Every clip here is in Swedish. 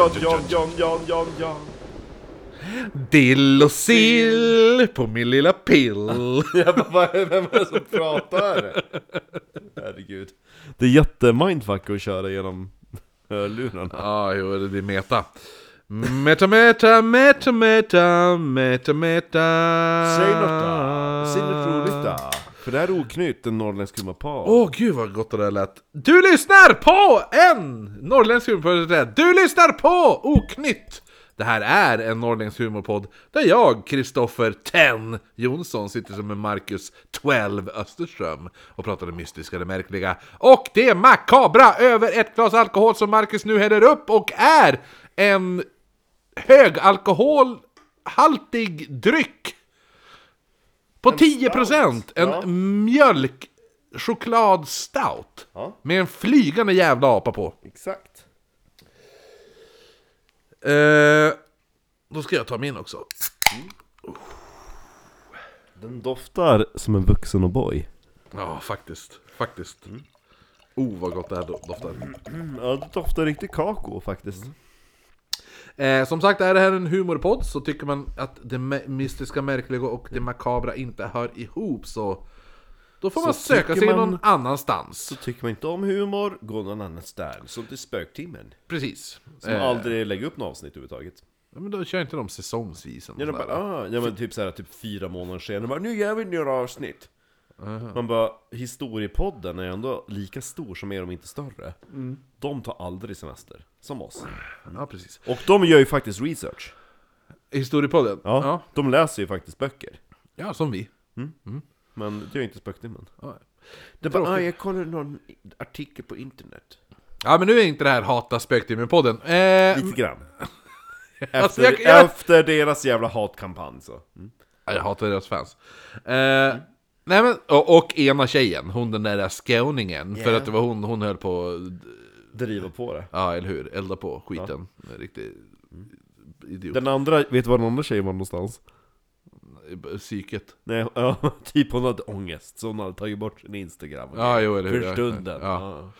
Jon, Jon, Jon, Jon, Jon, Jon. Dill och sill på min lilla pill. Jag bara, vem är det som pratar? Herregud. Det är jättemindfuck att köra genom hörlurarna. Ja, jo, det blir meta. Meta, meta, meta, meta, meta, meta. Säg något då! Säg något roligt då! För det här är oknytt, en norrländsk humorpar. Åh gud vad gott det där lät. Du lyssnar på en norrländsk humorpodd. Du lyssnar på Oknytt! Det här är en norrländsk humorpodd där jag, Kristoffer Ten Jonsson, sitter som en Marcus 12 Österström och pratar det mystiska, det märkliga och det makabra över ett glas alkohol som Marcus nu häller upp och är en högalkoholhaltig dryck på 10%! En Ja. mjölk chokladstout. Ja. Med en flygande jävla apa på. Exakt. Eh, då ska jag ta min också. Den doftar som en vuxen och boy. Ja, faktiskt. Faktiskt. Oh, vad gott det här do- doftar. Ja, det doftar riktigt kakao faktiskt. Eh, som sagt, är det här en humorpodd så tycker man att det mystiska, märkliga och det makabra inte hör ihop så... Då får man söka sig man- någon annanstans. Så tycker man inte om humor, gå någon annanstans. Som till Spöktimmen. Precis. Som Eh, aldrig lägger upp något avsnitt överhuvudtaget. ja, men då kör inte de säsongsvis. Ja, de bara, ah, ja men typ såhär, typ fyra månader senare, bara, nu gör vi några avsnitt. Man bara, historiepodden är ändå lika stor som er om inte större. De tar aldrig semester, som oss. Ja, precis. Och de gör ju faktiskt research. Historiepodden? Ja, ja. De läser ju faktiskt böcker. Ja, som vi. Men det gör inte Spöktimmen. Ja. Det bara, ah, jag kollade någon artikel på internet. Ja, men nu är inte det här Hata Spöktimmen-podden. Eh, Lite grann. Efter, Alltså, jag- jag- efter deras jävla hatkampanj så. Mm. Ja, Jag hatar deras fans. Eh, nej men, och, och ena tjejen, hon den där skåningen, för att det var hon, hon höll på, Driva på det. ja eller hur, elda på skiten. Riktig idiot. Den andra, vet du var den andra tjejen var någonstans? Psyket. Nej, ja, typ hon hade ångest, så hon hade tagit bort sin Instagram Ja, jo, eller hur, För ja. stunden Ja.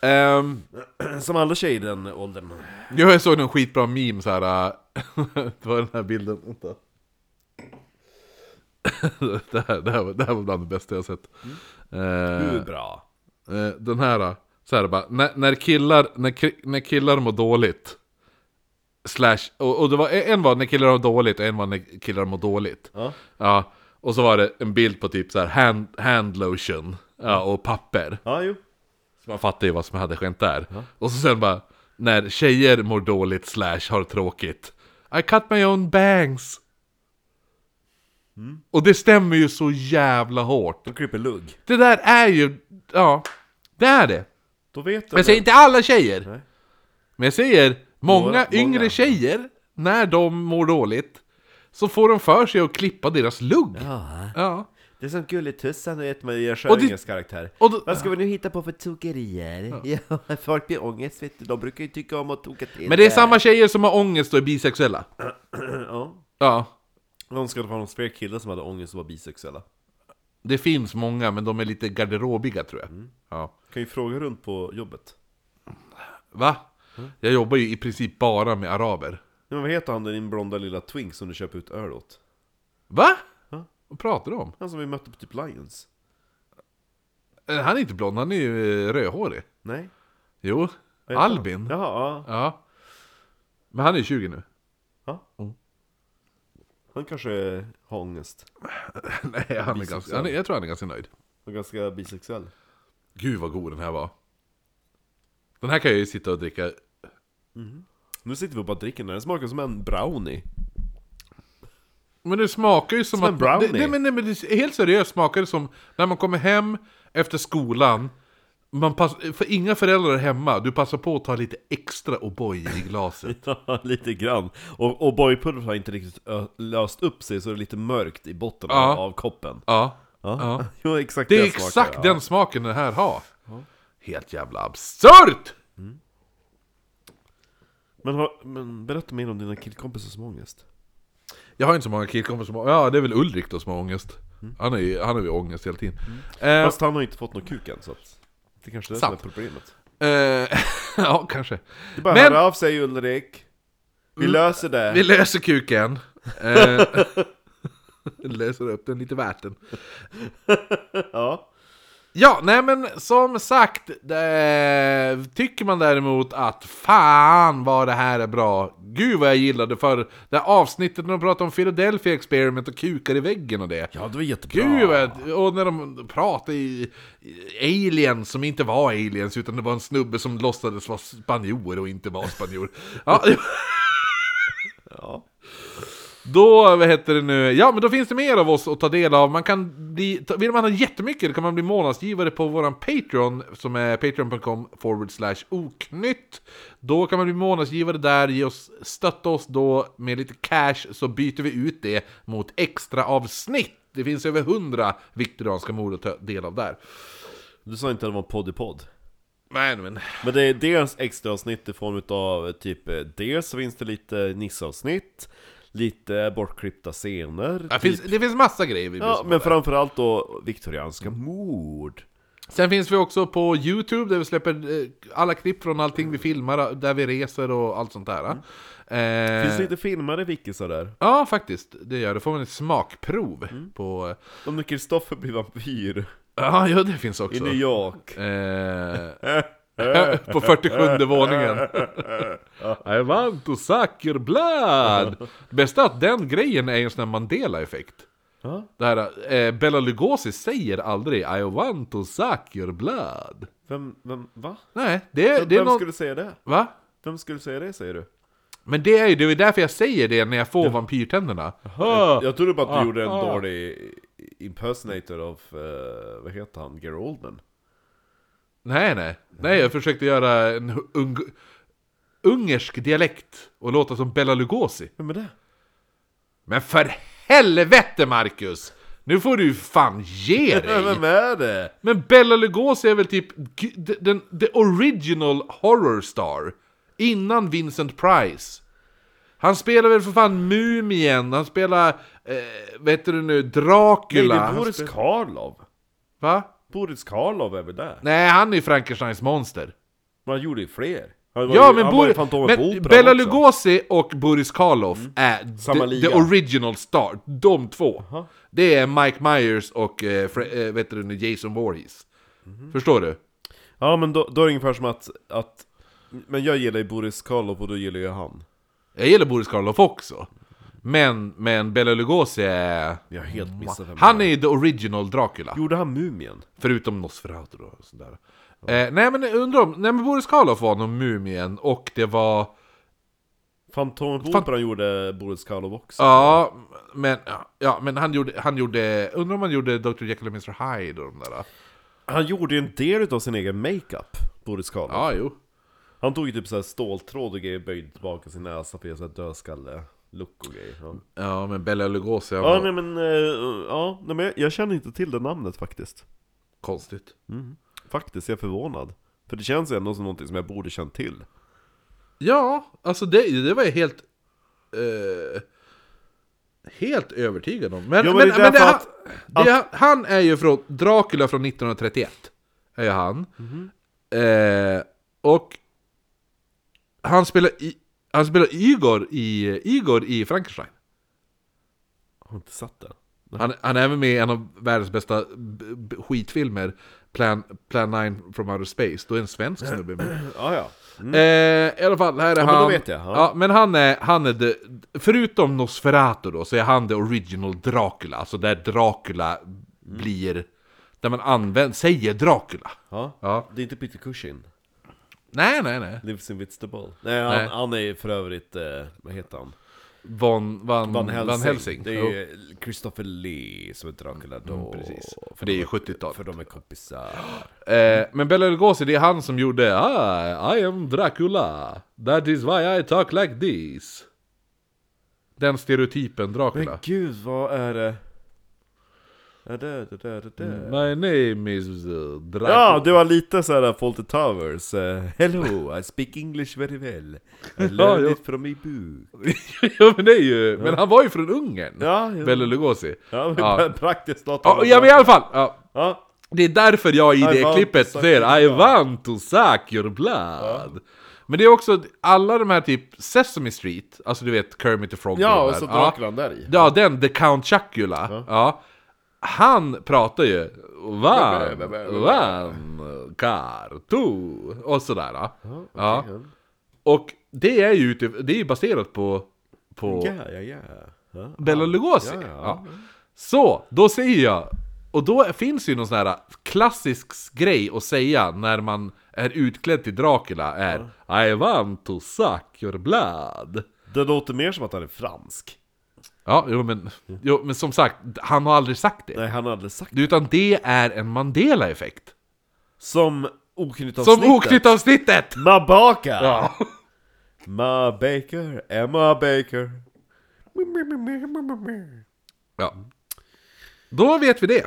Ja. Som alla tjejer i den åldern jag såg en skitbra meme så här. äh, det var den här bilden, vänta. det, här, det, här var, det här var bland det bästa jag sett. Eh, Hur bra? Eh, den här, så här bara, när, när, killar, när, när killar mår dåligt, slash, och, och det var, en var när killar mår dåligt och en var när killar mår dåligt. Ja. Ja, och så var det en bild på typ så här hand, hand lotion ja, och papper. Ja, jo Så man fattar ju vad som hade skett där. Och så sen bara, när tjejer mår dåligt slash har tråkigt. I cut my own bangs. Och det stämmer ju så jävla hårt. De klipper lugg Det där är ju, ja, det är det. Då vet Men jag säger inte alla tjejer. Nej. Men jag säger, många Några- yngre många. tjejer, när de mår dåligt, så får de för sig att klippa deras lugg. Ja, Ja. det är som Gulletussan, Och det- Sjödingens karaktär Och då, Vad ska vi nu hitta på för tokerier? Ja. folk blir ångest vet du, de brukar ju tycka om att toka till men det är samma tjejer som har ångest och är bisexuella. Ja Ja. De ska det vara någon fler killar som hade ångest och var bisexuella Det finns många, men de är lite garderobiga tror jag. Mm. Ja. Kan ju fråga runt på jobbet Va? Jag jobbar ju i princip bara med araber. Men vad heter han den din blonda lilla twink som du köper ut öl åt? Va? Ja. Vad pratar du om? Han som vi mötte på typ Lions Eh, Han är inte blond, han är ju eh, rödhårig. Nej? Jo, han? Albin. Jaha, ja. Ja. Men han är 20 nu. ja. Mm. Han kanske har ångest Nej, han är ganska, han är, jag tror han är ganska nöjd. och ganska bisexuell Gud vad god den här var. Den här kan jag ju sitta och dricka. Nu sitter vi och bara dricker den, den smakar som en brownie Men det smakar ju som, Som en att... brownie. Det, nej, men, nej, men det, helt seriöst smakar det som när man kommer hem efter skolan. Man pass, för inga föräldrar är hemma, du passar på att ta lite extra O'boy i glaset. Ja, lite grann. Och, och boypulvret har inte riktigt löst upp sig så det är lite mörkt i botten Ja. av, koppen. Ja, Ja, Ja. jo, exakt det är exakt ja. den smaken den här har. Helt jävla absurt! Men, har, men berätta mer om dina killkompisar som har ångest. Jag har inte så många killkompisar som har... Ja, det är väl Ulrik då som har ångest. Han är ju han har ju ångest hela tiden. Eh, Fast han har inte fått någon kuk än så att det kanske är det som är problemet. Eh, ja, kanske. Det bara Men- av sig Ulrik. Vi löser det. Vi löser kuken. Eh, löser upp den lite värt den. Ja. Ja, nej men som sagt, det, tycker man däremot att fan vad det här är bra. Gud vad jag gillade för det avsnittet när de pratade om Philadelphia Experiment och kukar i väggen och det. Ja, det var jättebra. Gud vad, och när de pratade i, i aliens som inte var aliens utan det var en snubbe som låtsades vara spanjor och inte var spanjor. Ja. Då, vad heter det nu, ja men då finns det mer av oss att ta del av. Man kan bli, vill man ha jättemycket kan man bli månadsgivare på våran Patreon, som är patreon.com forward slash oknytt. Då kan man bli månadsgivare där, ge oss, stötta oss då med lite cash, så byter vi ut det mot extra avsnitt. Det finns över 100 viktorianska mord att ta del av där. Du sa inte att det var podd i podd. Men, men. Men det är dels extra avsnitt i form av typ, eh, dels så finns det lite nissavsnitt, lite bortklippta scener. Det finns, det finns massa grejer vi Ja, på men framförallt då viktorianska mord. Sen finns vi också på Youtube där vi släpper eh, alla klipp från allting vi filmar, där vi reser och allt sånt där. Eh, Finns det lite filmade vickisar där? Ja, faktiskt. Det gör det. får man ett smakprov på... eh, Om Kristoffer blir vampyr Ja, ja, det finns också. i New York. Eh, på 47 våningen. I want to suck your blood! Bästa att den grejen är en sån här Mandela-effekt. Ja. Det här, eh, Bella Lugosi säger aldrig I want to suck your blood. Vem, vem, va? Nej, det, Vem, det är vem någon... skulle säga det? Va? Vem skulle säga det säger du? Men det är ju det är därför jag säger det när jag får vampyrtänderna. Jag, jag trodde bara att du Ah, gjorde en ah. dålig impersonator av, uh, vad heter han, Gary Oldman? Nej, nej. Nej, jag försökte göra en ung, ungersk dialekt och låta som Bella Lugosi. Vem är det? Men för helvete Marcus! Nu får du fan ge dig! Vem är det? Men Bella Lugosi är väl typ den, the original horror star. Innan Vincent Price. Han spelar väl för fan Mumien, han spelar, eh, vet du nu, Nej, Dracula. det är Boris spel- Karloff. Va? Boris Karloff är väl där? Nej, han är ju Frankensteins monster. Men han gjorde ju fler. Han Ja, ju, men, ju Bor- men också. Mm. Lugosi och Boris Karloff är Samma the, the original star. De två. Aha. Det är Mike Myers och eh, eh, vet du, Jason Voorhees. Mhm. Förstår du? Ja, men då, då är det ungefär som att, att... Men jag gillar ju Boris Karloff och då gillar jag han. Jag gillar Boris Karloff också. Men, men Bella Lugosi är... Jag har helt missat vem Han är ju the original Dracula. Gjorde han Mumien? Förutom Nosferatu och sådär. Eh, nej men undrar om... Nej men Boris Karloff var nog Mumien och det var... Fantomen på Fan- Operan gjorde Boris Karloff också. Ja, men, ja, men han gjorde... Han gjorde undrar om han gjorde Dr. Jekyll och Mr. Hyde och de där. Han gjorde ju en del av sin egen makeup, Boris Karloff. Ja, jo. Han tog ju typ såhär ståltråd och grejer, böjde tillbaka sin näsa för att göra såhär dödskalle-look och grejer. Ja, Ja, men Bella Lugosi ja var nej men, eh, ja, nej, men jag, jag känner inte till det namnet faktiskt. konstigt. Faktiskt, jag är förvånad. För det känns ändå som någonting som jag borde känt till. Ja, alltså det, det var jag helt... eh, helt övertygad om. Men, Ja, men, men men, det, att- det, han är ju från Dracula från 1931. Är ju han. Eh, och han spelar, i, han spelar Igor i, Igor i Frankenstein. Jag har inte sett det. Han, han är även med i en av världens bästa skitfilmer, Plan, Plan 9 from Outer Space. Då är en svensk snubbe med. Ja, ja. Mm. Eh, I alla fall, här är Ja, men han. då vet jag, ja. Ja. men han är, han är the, förutom Nosferatu då, så är han the original Dracula. Alltså där Dracula blir, där man använder, säger Dracula. ja. Ja. Det är inte Peter Cushing. Nej, nej, nej. Lives Invisible. Nej, han, Nej. han är ju för övrigt, eh, vad heter han? Von, van, Van Helsing. Van Helsing. Det Jo. är ju Christopher Lee som är Dracula då. Mm, precis. För det är ju 70-talet. För de är kompisar. Eh, men Bela Lugosi, det är han som gjorde ah, I am Dracula. That is why I talk like this. Den stereotypen Dracula. Men gud, vad är det? Ja, det, det, det, det, det. My name is uh, Dracula. Ja, det var lite såhär Fawlty Towers. eh, Hello, I speak English very well. I learned ja. it from my book. ja men det är ju, men han var ju från Ungern. Ja, ja. Bela Lugosi. Ja, men Ja. praktiskt taget. Ja, ja men i alla fall. Ja. Ja, Det är därför jag i I det klippet säger I blood." want to suck your blood. Men det är också alla de här typ Sesame Street, alltså du vet Kermit the Frog Ja, och så Draculan där i. Ja, den, The Count Chocula. Ja. Han pratar ju Van, van, kar, tu och sådär. Ja. Och det är ju ute, det är ju baserat på, på Ja, ja, ja. ja. Bela Lugosi. Ja, Ja, ja. Så, då säger jag, och då finns ju någon sån här klassisk grej att säga när man är utklädd till Dracula är I want to suck your blood. Det låter mer som att han är fransk. Ja, jo men, jo, men som sagt, han har aldrig sagt det. Nej, han har aldrig sagt det. Utan det är en Mandela-effekt. Som oknyttavsnittet. Som oknyttavsnittet! Mabaka! Ja. Ma Baker, Emma Baker. ja. Då vet vi det.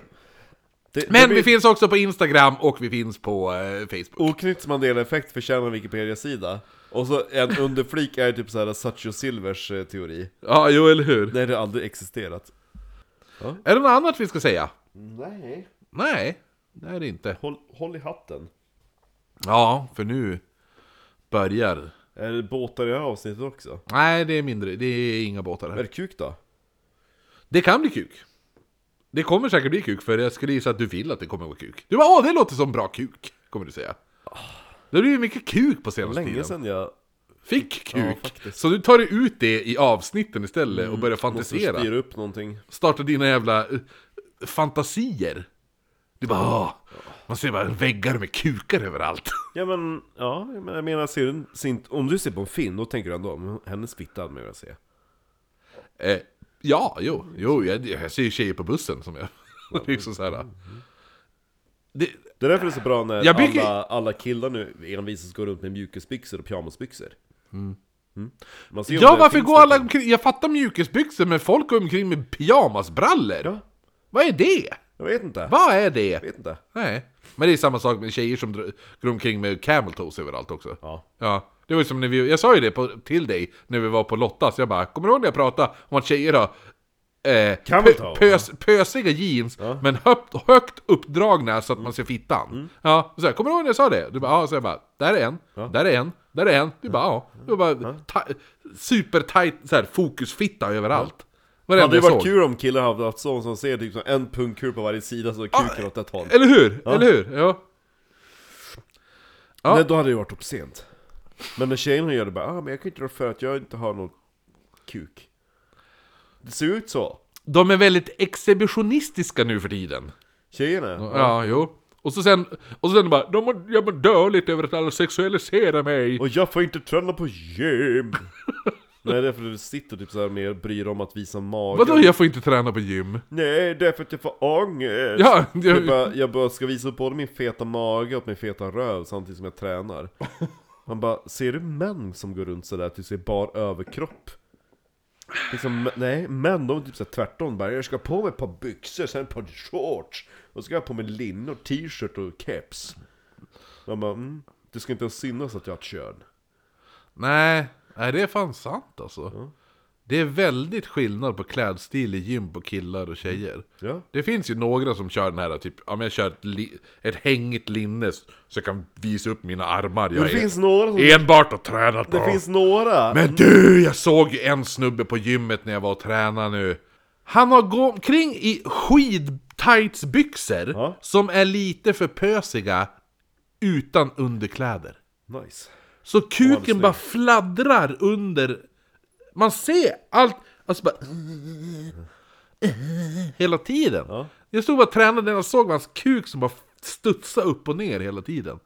Det, det Men blir- vi finns också på Instagram och vi finns på eh, Facebook. Oknytt Mandela-effekt förtjänar Wikipedia-sida. Och så en underflik är typ såhär Satcho Silvers eh, teori. Ja, jo eller hur? Nej, det har aldrig existerat. Är det något annat vi ska säga? Nej. Nej, det är det inte. Håll, håll i hatten. Ja, för nu börjar... Är det båtar i det här avsnittet också? Nej, det är mindre. Det är inga båtar Är här. det kuk då? Det kan bli kuk. Det kommer säkert bli kuk, för jag skulle gissa att du vill att det kommer vara kuk. Du bara åh, det låter som bra kuk, kommer du säga. Det blir ju mycket kuk på senaste Länge tiden. sedan jag Fick Ja, kuk. faktiskt. så du tar ut det i avsnitten istället och börjar måste fantisera. styra upp någonting. Starta dina jävla eh, fantasier. Du bara åh, man ser bara väggar med kukar överallt. Ja men, ja, men jag menar, ser du, ser inte- om du ser på en film, då tänker du ändå, "Men hennes fitta hade man velat se. Eh, ja, jo, jo jag, jag ser ju tjejer på bussen som jag... liksom så här. Det, Det är därför det är så bra när Jag bygger- alla, alla killar nu envisas går runt med mjukisbyxor och pyjamasbyxor. Mm. Om ja, varför går alla omkring... Jag fattar mjukisbyxor, men folk går omkring med pyjamasbrallor. Ja, Vad är det? jag vet inte. Vad är det? Jag vet inte. Nej. Men det är samma sak med tjejer som går omkring med camel toes överallt också. Ja. Ja, det var ju som när vi, jag sa ju det på, till dig när vi var på Lottas, jag bara, kommer du ihåg när jag pratade om att tjejer har eh, pö, pös, pösiga jeans, men högt, högt uppdragna så att man ser fittan? Ja, så här, kommer du ihåg när jag sa det? Du bara, ja, så jag bara, där är en, där är en, där är en. Du bara, ja. Du bara, ta, super tight, så här, fokusfitta överallt. Det det hade jag varit såg. kul om killar hade haft sån som ser typ som en pungkul på varje sida så kuken åt ett håll. Eller hur? Eller hur? Ja. Ja. Nej, då hade det varit obscent. Men när tjejerna gör det bara, ah, men jag kan inte rå för att jag inte har någon kuk. Det ser ut så. De är väldigt exhibitionistiska nu för tiden. Tjejerna. Ja, jo. Och så sen, och så sen bara, de mår, jag mår dåligt över att alla sexualiserar mig. Och jag får inte träna på gym! Nej, det är för att du sitter typ såhär med och bryr dig om att visa magen. Vadå, jag får inte träna på gym? Nej, det är för att jag får ångest! Ja, Jag, jag, bara, jag bara ska visa upp både min feta mage och min feta röv samtidigt som jag tränar. Man bara, ser du män som går runt sådär till sig bar överkropp? Liksom, nej, män de är typ såhär tvärtom bara, jag ska på mig ett par byxor, sen ett par shorts, och så ska jag ha på mig linnor, t-shirt och keps. Man bara, mm, det ska inte ens synas att jag har ett kön. nej, nej, det är fan sant alltså. Det är väldigt skillnad på klädstil i gym på killar och tjejer. Ja. Det finns ju några som kör den här typ, ja men jag kör ett, li, ett hängigt linne så jag kan visa upp mina armar. Jag det finns några som... enbart och tränat Det på. finns några! Men du, jag såg ju en snubbe på gymmet när jag var och tränade nu. Han har gått omkring i skid-tightsbyxor Ja. som är lite för pösiga utan underkläder. Nice. Så kuken bara fladdrar under... Man ser allt, alltså bara... Hela tiden. Ja. Jag stod bara och tränade och jag såg hans kuk som bara studsade upp och ner hela tiden.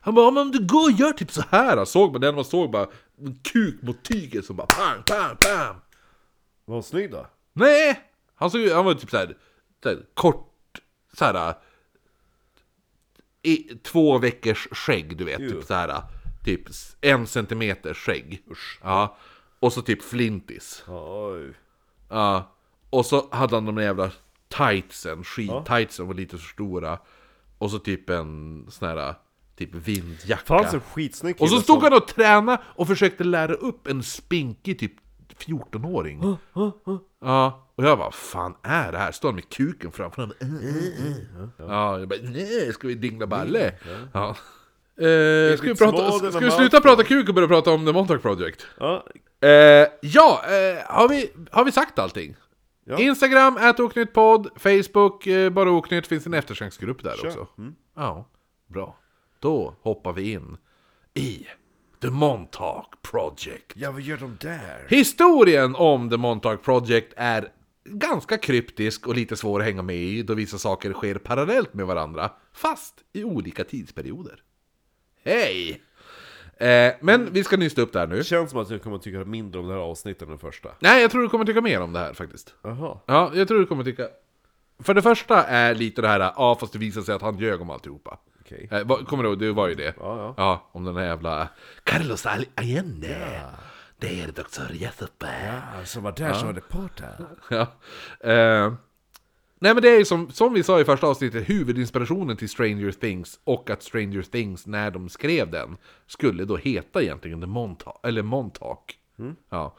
Han bara, "Ja, men om du går och gör typ så här då." Såg man den man såg bara en kuk mot tyget som bara pang, pang, pang. Var hon snygg då? Nej! Han, såg, han var typ såhär, såhär kort, såhär... I, två veckors skägg, du vet. Jo. Typ såhär, typ en centimeter skägg. Ja. Och så typ flintis. Oj. Ja. Och så hade han de där jävla tightsen, skid-tightsen var lite för stora. Och så typ en sån här, typ vindjacka. Fanns en skitsnygg Och så stod han och tränade och försökte lära upp en spinkig typ 14-åring. Ja, och jag bara, fan är det här? Står han med kuken framför honom? Ja, jag bara, nej, ska vi dingla balle? Ja. Eh, ska vi, prata, ska vi sluta prata kuk och börja prata om The Montauk Project? Ja, Eh, ja, eh, har, vi, har vi sagt allting? Ja. Instagram, @oknyttpodd, Facebook, eh, bara oknytt, finns en eftersnacksgrupp där Kör. också. Mm. Ja, bra. Då hoppar vi in i The Montauk Project. ja vad gör de där? Historien om The Montauk Project är ganska kryptisk och lite svår att hänga med i då vissa saker sker parallellt med varandra, fast i olika tidsperioder. Hej! Eh, men vi ska nysta upp där nu. Det känns som att jag kommer tycka mindre om det här avsnittet än det första. Nej, jag tror du kommer tycka mer om det här faktiskt. Jaha. Ja, jag tror du kommer tycka... För det första är lite det här, ja fast det visar sig att han ljög om alltihopa. Okej. Eh, kommer du ihåg, det var ju det. Ja, ja. Ja, om den här jävla... Carlos Al- Allende. Det är doktor Jessupe. Ja, som var där som var reporter. Ja. Eh, nej men det är ju som, som vi sa i första avsnittet, huvudinspirationen till Stranger Things och att Stranger Things, när de skrev den, skulle då heta egentligen The Montauk, eller Montauk. Ja.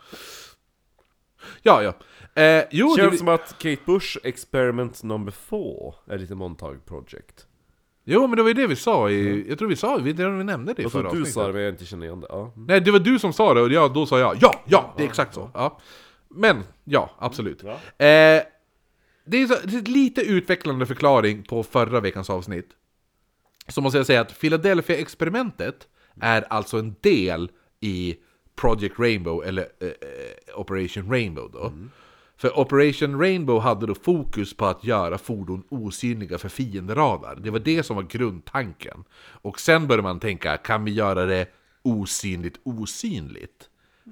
Ja, ja. Eh, jo, Känns det, som att Kate Bush experiment number 4 är lite Montauk Project. jo, men det var ju det vi sa i, jag tror vi sa, vi, det vi nämnde det i förra så du avsnittet. sa det men jag inte känner igen det. Ja. Nej, det var du som sa det och jag, då sa jag ja, ja, det är exakt så. Ja. Men, ja, absolut. Ja. Eh, det är, så, det är en lite utvecklande förklaring på förra veckans avsnitt. Så måste jag säga att Philadelphia-experimentet är alltså en del i Project Rainbow, eller eh, eh, Operation Rainbow då. För Operation Rainbow hade då fokus på att göra fordon osynliga för fienderadar. Det var det som var grundtanken. Och sen började man tänka, kan vi göra det osynligt osynligt?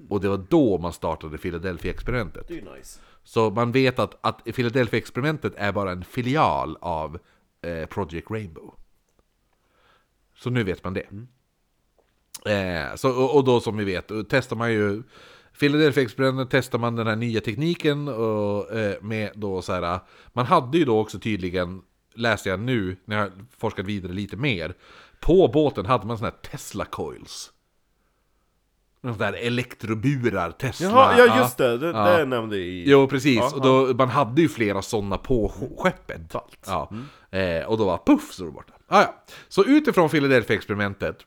Och det var då man startade Philadelphia-experimentet. Det är nice. Så man vet att, att Philadelphia-experimentet är bara en filial av eh, Project Rainbow. Så nu vet man det. Eh, så, och, och då som vi vet, testar man ju Philadelphia-experimentet testar man den här nya tekniken och, eh, med då så här. Man hade ju då också tydligen, läste jag nu när jag forskat vidare lite mer. På båten hade man såna här Tesla coils. Sådana där elektroburar, Tesla. Jaha, ja just det, det, Ja. det nämnde jag i... Jo, precis. Ja, och då, man hade ju flera sådana på sk- skeppet. Ja. Eh, och då var puff så var det borta. Ah, ja. Så utifrån Philadelphia-experimentet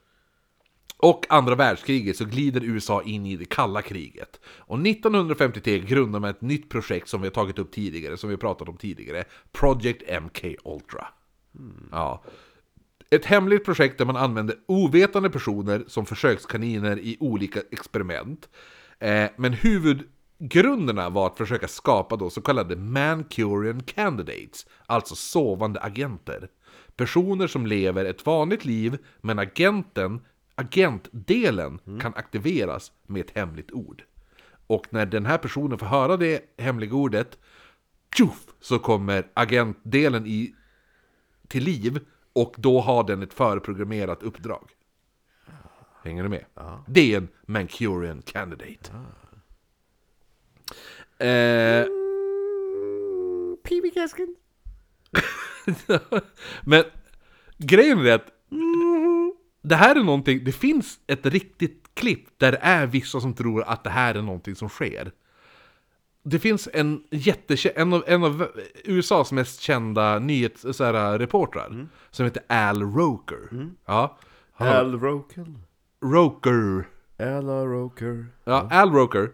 och andra världskriget så glider USA in i det kalla kriget. Och 1953 grundar man ett nytt projekt som vi har tagit upp tidigare, som vi har pratat om tidigare. Project MK Ultra. Ja. Ett hemligt projekt där man använder ovetande personer som försökskaniner i olika experiment. Eh, men huvudgrunderna var att försöka skapa då så kallade Mancurian Candidates, alltså sovande agenter. Personer som lever ett vanligt liv, men agenten, agentdelen kan aktiveras med ett hemligt ord. Och när den här personen får höra det hemliga ordet, tjoff, så kommer agentdelen i till liv och då har den ett förprogrammerat uppdrag. Hänger du med? Det är en Mancurian Candidate. Eh, PB-gasken. men grejen är att det här är någonting, det finns ett riktigt klipp där det är vissa som tror att det här är någonting som sker. Det finns en jättekä- en av, en av USAs mest kända nyhetsreportrar som heter Al Roker. Ja. Han Al Roker. Roker. Ella Roker. Ja, Al Roker.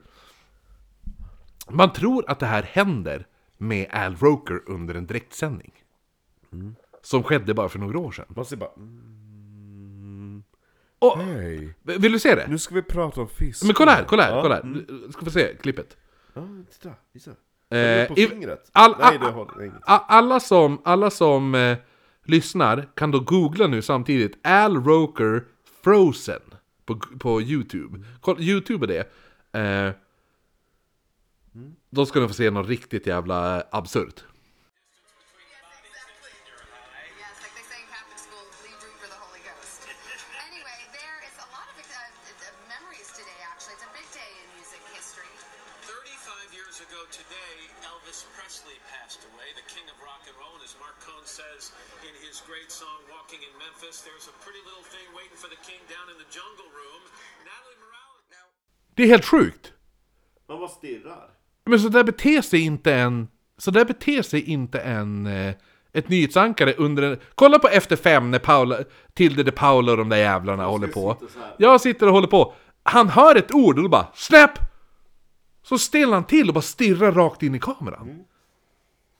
Man tror att det här händer med Al Roker under en direktsändning. Som skedde bara för några år sedan. Man ser bara... Mm, Och, Hej. vill du se det? Nu ska vi prata om fisk. Men kolla här, kolla här, Ja. kolla här. Du ska få se klippet. Ja, titta. Visa. Eh, på i- fingret. all- Nej, det håller inget. Alla som, alla som eh, lyssnar kan då googla nu samtidigt Al Roker Frozen på, på Youtube. Kolla, Youtube är det. Eh, då ska ni få se något riktigt jävla absurt. Det är helt sjukt! Man bara stirrar. Men så där beter sig inte en... Så där beter sig inte en, eh, Ett nyhetsankare under en... Kolla på Efter Fem när Paula, Tilde de Paula och de där jävlarna håller på. Jag sitter och håller på. Han hör ett ord och då bara SNAP! Så stelnar han till och bara stirrar rakt in i kameran.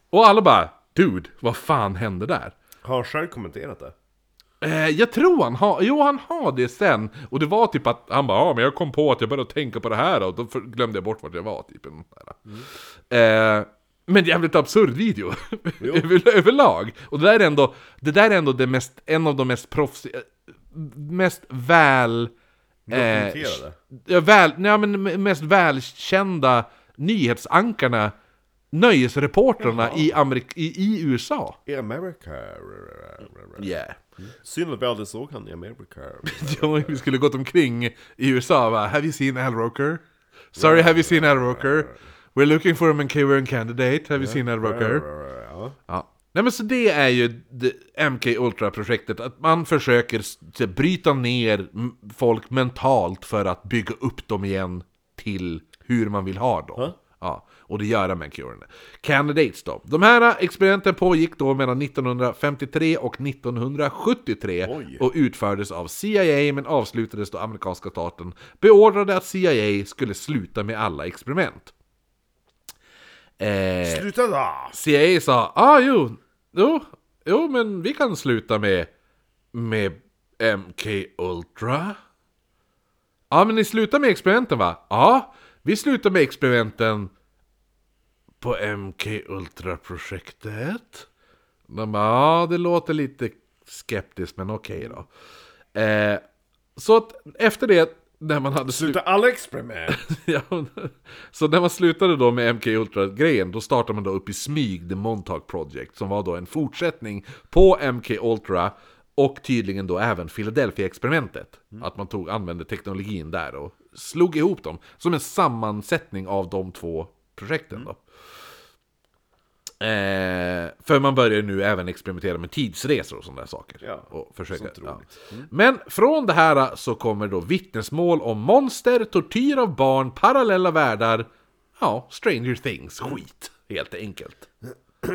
Och alla bara Dude, vad fan hände där? Har han själv kommenterat det? Eh, jag tror han har, jo han har det sen. Och det var typ att han bara ja men jag kom på att jag började tänka på det här och då glömde jag bort vart jag var typ. där. Eh, men jävligt absurd video. Över, överlag. Och det där är ändå, det där är ändå det mest, en av de mest proffs... eh, Mest väl... Eh, Dokumenterade? väl, nej, men mest välkända nyhetsankarna, nöjesreportrarna i, Amerik- i, i USA. I America. Yeah. Synd att vi aldrig såg han i America. Ja, vi skulle gått omkring i USA va? Have you seen Al Roker? Sorry, have you seen Al Roker? We're looking for a Manchurian candidate, have you seen Al Roker? Ja. Nej men så det är ju det MK Ultra-projektet, att man försöker bryta ner folk mentalt för att bygga upp dem igen till hur man vill ha dem. Ja, och det gör Manchurian. Candidates då. De här experimenten pågick då mellan 1953 och 1973 Oj. och utfördes av CIA men avslutades då amerikanska staten beordrade att CIA skulle sluta med alla experiment. Eh, Sluta då! CIA sa ah, jo, jo, jo, men vi kan sluta med, med MK Ultra. Ja, men ni slutar med experimenten va? Ja, vi slutar med experimenten på MK Ultra-projektet. De bara, ja, det låter lite skeptiskt, men okej då. Eh, så att efter det, när man hade slut... Sluta alla experiment! Ja, så när man slutade då med MK Ultra-grejen, då startade man då upp i smyg The Montauk Project, som var då en fortsättning på MK Ultra, och tydligen då även Philadelphia-experimentet. Att man tog, använde teknologin där och slog ihop dem, som en sammansättning av de två projekten då. Eh, för man börjar nu även experimentera med tidsresor och sådana där saker. Ja, och försöka, ja. roligt. Men från det här så kommer då vittnesmål om monster, tortyr av barn, parallella världar, ja, Stranger Things skit, helt enkelt.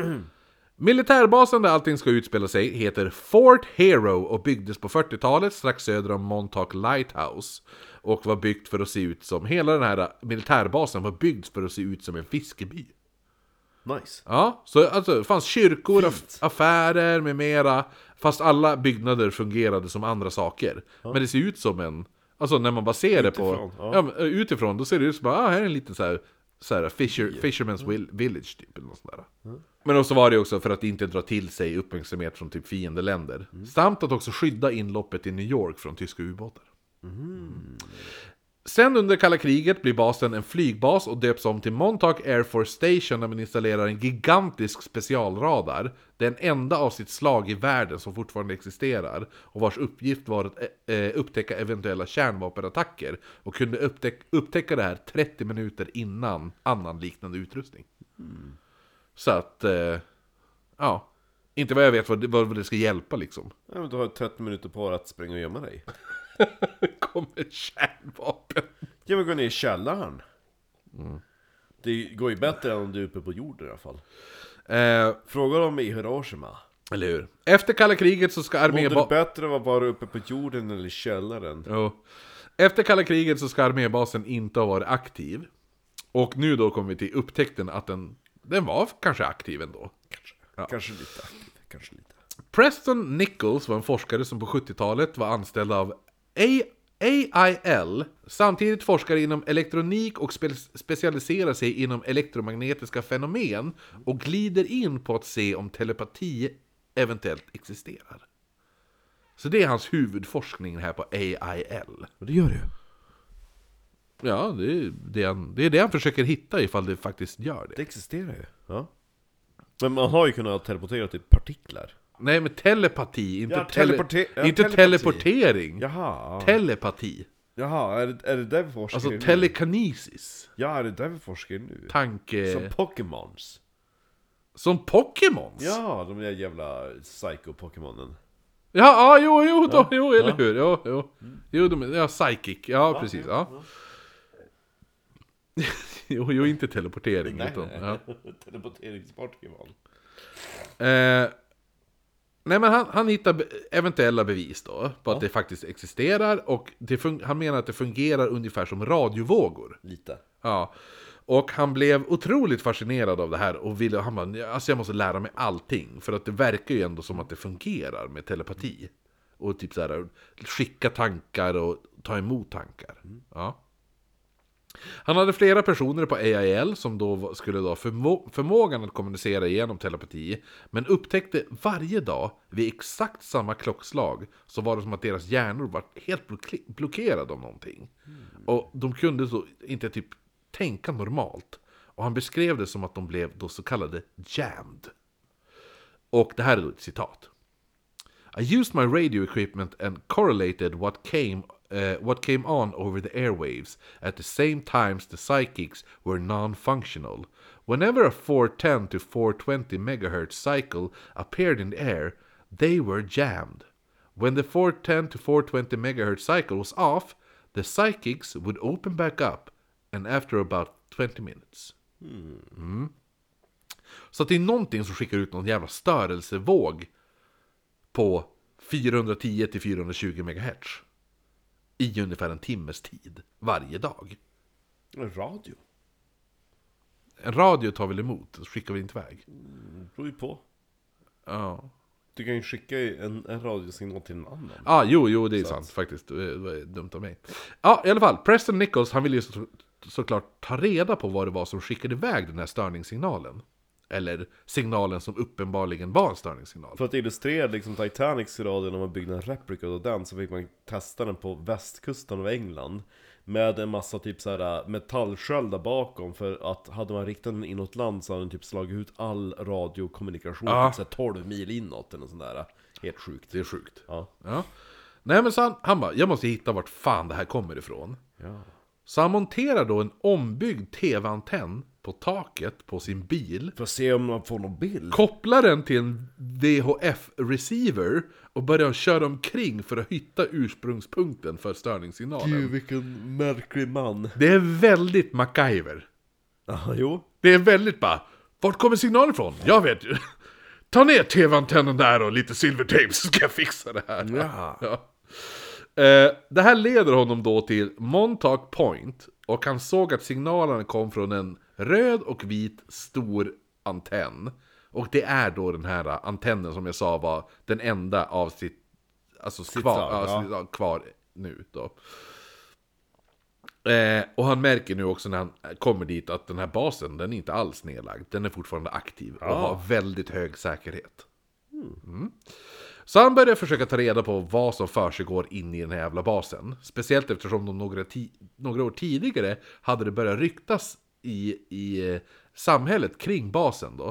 Militärbasen där allting ska utspela sig heter Fort Hero och byggdes på 40-talet strax söder om Montauk Lighthouse. Och var byggt för att se ut som, hela den här militärbasen var byggd för att se ut som en fiskeby. Nice. Ja, så alltså, det fanns kyrkor, aff- affärer med mera. Fast alla byggnader fungerade som andra saker. Men det ser ut som en... Alltså när man bara ser det på... Utifrån, ja. Ja. utifrån, då ser det ut som bara, ah, här är en liten så här, så här fisher, Fisherman's will, Village typ. Eller något sånt där. Men också var det också för att inte dra till sig uppmärksamhet från typ fiendeländer. Samt att också skydda inloppet i New York från tyska ubåtar. Sen under kalla kriget blir basen en flygbas och döps om till Montauk Air Force Station när man installerar en gigantisk specialradar. Den enda av sitt slag i världen som fortfarande existerar och vars uppgift var att eh, upptäcka eventuella kärnvapenattacker och kunde upptäck upptäcka det här 30 minuter innan annan liknande utrustning. Så att, eh, ja. Inte vad jag vet vad det, vad det ska hjälpa liksom. Ja, men du har 30 minuter på dig att springa och gömma dig. Kommer kärnvapen. Ja men gå ner i källaren. Det går ju bättre än om du är uppe på jorden i alla fall. Eh, Fråga dem i Hiroshima. eller hur? Efter kalla kriget så ska Mådde det bättre att vara uppe på jorden eller i källaren? Jo. Efter kalla kriget så ska armébasen inte ha varit aktiv. Och nu då kommer vi till upptäckten att den, den var kanske aktiv ändå. Kanske lite aktiv, kanske lite. Preston Nichols var en forskare som på 70-talet var anställd av AIL, samtidigt forskare inom elektronik och spe- specialiserar sig inom elektromagnetiska fenomen och glider in på att se om telepati eventuellt existerar. Så det är hans huvudforskning här på AIL. Och det gör det ju. Ja, det är det, han, det är det han försöker hitta ifall det faktiskt gör det. Det existerar ju. Ja. Men man har ju kunnat teleportera till partiklar. Nej, men telepati, inte, Ja, tele, teleporte- ja, inte telepati. teleportering. Jaha. Telepati. Jaha, är det, är det där vi forskar Alltså nu? telekinesis. Ja, är det där vi forskar nu? Tanke... Som Som, Pokémons. Pokémons? Ja, de där jävla psycho-Pokémonen. Ja, ja, jo, jo, då, jo, eller hur? Jo, jo. Jo, de, ja, psychic. Ja, precis. Ja. jo, jo, inte teleportering. utan, ja. Teleporterings-Pokémon. Eh, Nej men han, han hittar eventuella bevis då på att det faktiskt existerar och han menar att det fungerar ungefär som radiovågor. Lite. Ja. Och han blev otroligt fascinerad av det här och ville, han bara, alltså jag måste lära mig allting. För att det verkar ju ändå som att det fungerar med telepati. Och typ så här, skicka tankar och ta emot tankar. Ja. Han hade flera personer på AIL som då skulle ha förmå- förmågan att kommunicera genom telepati. Men upptäckte varje dag vid exakt samma klockslag så var det som att deras hjärnor var helt block- blockerade av någonting. Och de kunde så inte typ tänka normalt. Och han beskrev det som att de blev då så kallade jammed. Och det här är då ett citat. I used my radio equipment and correlated what came uh, what came on over the airwaves at the same times the psychics were non-functional. Whenever a 410 to 420 megahertz cycle appeared in the air, they were jammed. When the 410 to 420 megahertz cycle was off, the psychics would open back up, and after about 20 minutes. Mm. Så det är någonting som skickar ut någon jävla störelsevåg på 410 till 420 MHz i ungefär en timmes tid varje dag. En radio. En radio tar väl emot, så skickar vi inte iväg. Det beror ju på. Ja. Du kan ju skicka en, en radiosignal till en annan. ah, jo, jo, det är sant faktiskt. Det var dumt av mig. Ja, i alla fall. Preston Nichols, han ville ju så, såklart ta reda på vad det var som skickade iväg den här störningssignalen. Eller signalen som uppenbarligen var en störningssignal. För att illustrera liksom Titanics radio när man byggde en replika av den så fick man testa den på västkusten av England Med en massa typ såhär metallsköldar bakom för att hade man riktat den inåt land så hade den typ slagit ut all radiokommunikation Ja. typ såhär 12 mil inåt eller sånt där Helt sjukt Det är sjukt. Ja, Ja. Nej men så han, han bara, jag måste hitta vart fan det här kommer ifrån. ja. Så han monterar då en ombyggd tv-antenn på taket på sin bil. För att se om man får någon bild Kopplar den till en VHF-receiver och börjar köra omkring för att hitta ursprungspunkten för störningssignalen. Gud vilken märklig man Det är väldigt MacGyver. Ja, jo Det är väldigt bara, vart kommer signalen ifrån? Jag vet ju. Ta ner tv-antennen där och lite silvertejp så ska jag fixa det här. Ja. Ja. Eh, det här leder honom då till Montauk Point och han såg att signalerna kom från en röd och vit stor antenn. Och det är då den här antennen som jag sa var den enda av sitt, alltså kvar, slag, ja, ja. sitt- kvar nu då. Eh, och han märker nu också när han kommer dit att den här basen, den är inte alls nedlagd. Den är fortfarande aktiv och har väldigt hög säkerhet. Mm. Så han börjar försöka ta reda på vad som försiggår in i den här jävla basen. Speciellt eftersom de några, några år tidigare hade det börjat ryktas i, i eh, samhället kring basen då.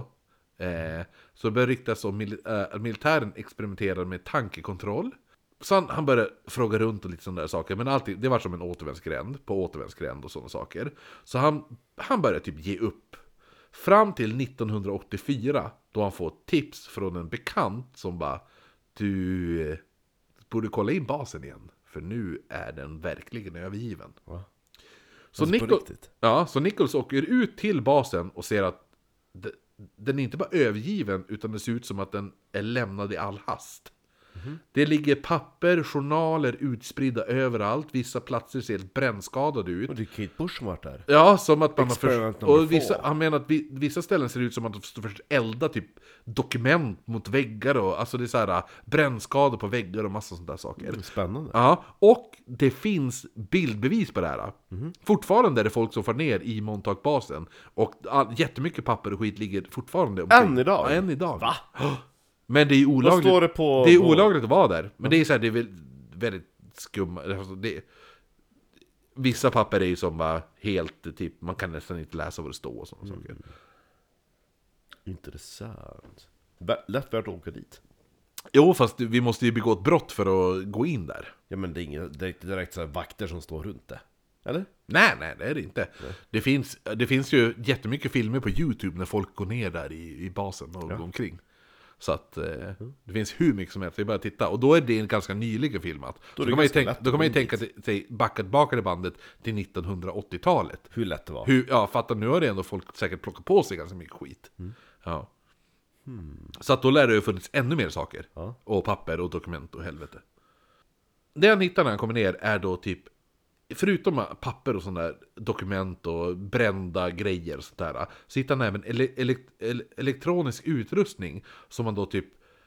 Eh, så det började ryktas om mil- äh, eh, militären experimenterade med tankekontroll. Så han, han började fråga runt och lite sådana där saker. Men alltid, det var som en återvändsgränd på återvändsgränd och sådana saker. Så han, han började typ ge upp. Fram till 1984 då han får tips från en bekant som bara Du eh, borde kolla in basen igen. För nu är den verkligen övergiven. Va? Så, Alltså Nichol- ja, så Nichols åker ut till basen och ser att de- den är inte bara övergiven utan det ser ut som att den är lämnad i all hast. Mhm. Det ligger papper, journaler utspridda överallt. Vissa platser ser helt brännskadade ut. Och det är Kate Bush som varit där Ja, som att man har Experiment number Och vissa, han menar att vi, vissa ställen ser ut som att de först elda typ dokument mot väggar och alltså det är så här brännskador på väggar och massa sådana där saker. Spännande Ja, och det finns bildbevis på det här. Fortfarande är det folk som far ner i Montauk-basen. Och all, jättemycket papper och skit ligger fortfarande omkring. Än idag? Ja, än idag. Va? Men det är olagligt. står det på- Det är olagligt att vara där. Men det är så här, det är väl väldigt skumma. Alltså det, vissa papper är ju som bara helt typ, man kan nästan inte läsa vad det står och sådana saker. Intressant Lätt värt att åka dit Jo, fast vi måste ju begå ett brott för att gå in där. Ja men det är inget direkt, direkt så här vakter som står runt det Eller? Nej, nej, det är det inte. Det finns, det finns ju jättemycket filmer på YouTube när folk går ner där i, i basen och går omkring. Så att eh, det finns hur mycket som helst, det är bara att titta. Och då är det ganska nyligen filmat. Då Då, kan man tänka, då kan man ju tänka sig- sig backa tillbaka det bandet till 1980-talet. Hur lätt det var Hur, ja, fatta nu har det ändå folk säkert plockat på sig ganska mycket skit. Ja. Så att då lär det ju funnits ännu mer saker. Ja. Och papper och dokument och helvete. Det han hittar när han kommer ner är då typ Förutom papper och sådana dokument och brända grejer och sånt där Så hittar han även ele ele elektronisk utrustning Som man då typ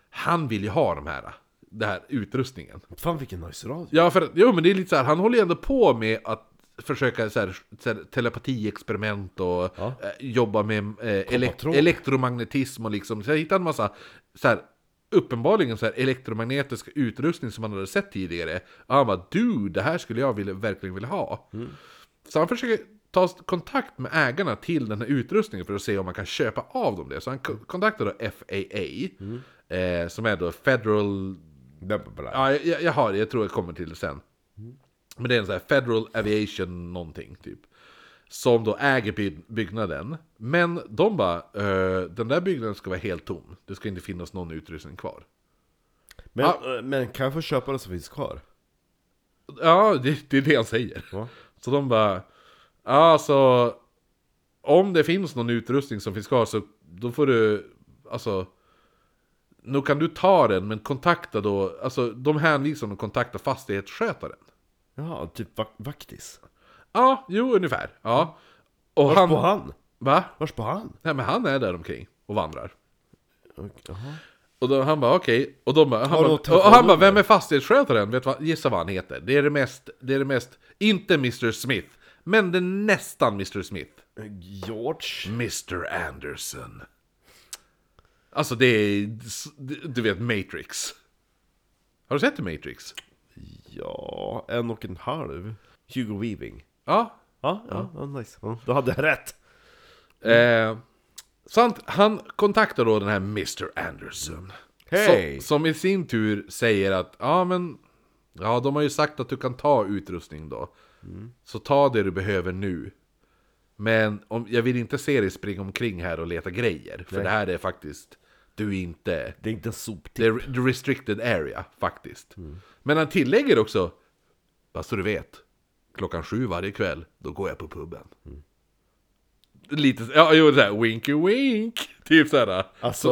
Han vill ju ha de här Den här utrustningen Fan vilken nice radio. Ja, för jo, men det är lite så här, han håller ju ändå på med att försöka så här, så här, telepatiexperiment och Ja. eh, jobba med eh, elek tråd. elektromagnetism och liksom. Så jag hittade en massa så här, uppenbarligen så här elektromagnetisk utrustning som han hade sett tidigare. Och han bara, du, det här skulle jag vilja, verkligen vilja ha. Så han försöker ta kontakt med ägarna till den här utrustningen för att se om man kan köpa av dem det. Så han ko- kontaktar då FAA, eh, som är då Federal. Ja, jag, jag har det. Jag tror jag kommer till det sen. Men det är en sån här Federal Aviation någonting, typ. Som då äger by- byggnaden. Men de bara, eh, den där byggnaden ska vara helt tom. Det ska inte finnas någon utrustning kvar. Men, Ja. eh, men kan jag få köpa det som finns kvar? Ja, det, det är det han säger. Ja. Så de bara, ja alltså, om det finns någon utrustning som finns kvar så då får du, alltså, nu kan du ta den men kontakta då, alltså de hänvisar dem att kontakta fastighetsskötaren. Ja, typ vak vaktis. Ja, jo ungefär. Ja. Och Vars han... på han? Va? Vars på han? Nej men han är där omkring och vandrar. Och- Jaha. Och då, han bara okej, och, de bara, han, bara, och något han bara, vem är fastighetsskötaren? Vet vad, gissa vad han heter. Det är det mest, det är det mest, inte Mr Smith, men det är nästan Mr Smith. George? Mr Anderson. Alltså det är, du vet Matrix. Har du sett The Matrix? Ja, en och en halv. Hugo Weaving. Ja. Ja, ja, ja nice. Ja, då hade jag rätt. Eh, så han, kontaktar då den här Mr Anderson. Hej! Som, som i sin tur säger att, ja men, ja de har ju sagt att du kan ta utrustning då. Så ta det du behöver nu. Men om, jag vill inte se dig springa omkring här och leta grejer. För Nej. det här är faktiskt, du är inte, Det är inte en soptipp. det är restricted area faktiskt. Men han tillägger också, bara så du vet, klockan sju varje kväll, då går jag på puben. Lite, ja jo det här winky wink, typ såhär. Alltså,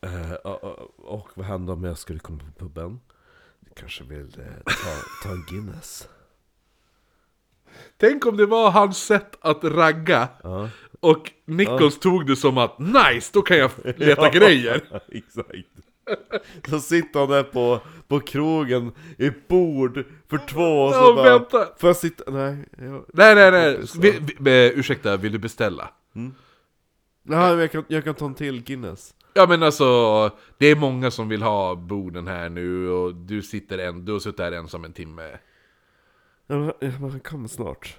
eh, och, och, och vad hände om jag skulle komma på puben? Du kanske vill eh, ta, ta en Guinness? Tänk om det var hans sätt att ragga. Och Nichols tog det som att nice, då kan jag leta grejer. Exakt. Så sitter han där på, på krogen, i ett bord, för två och så Ja, bara... vänta. Får jag sitta? Nej, jag, Nej nej nej, vi, vi, eh, ursäkta, vill du beställa? nej men jag, kan, jag kan ta en till Guinness. Ja men alltså, det är många som vill ha borden här nu och du sitter en, du har suttit här ensam en timme. Ja, men, ja, men han kommer snart.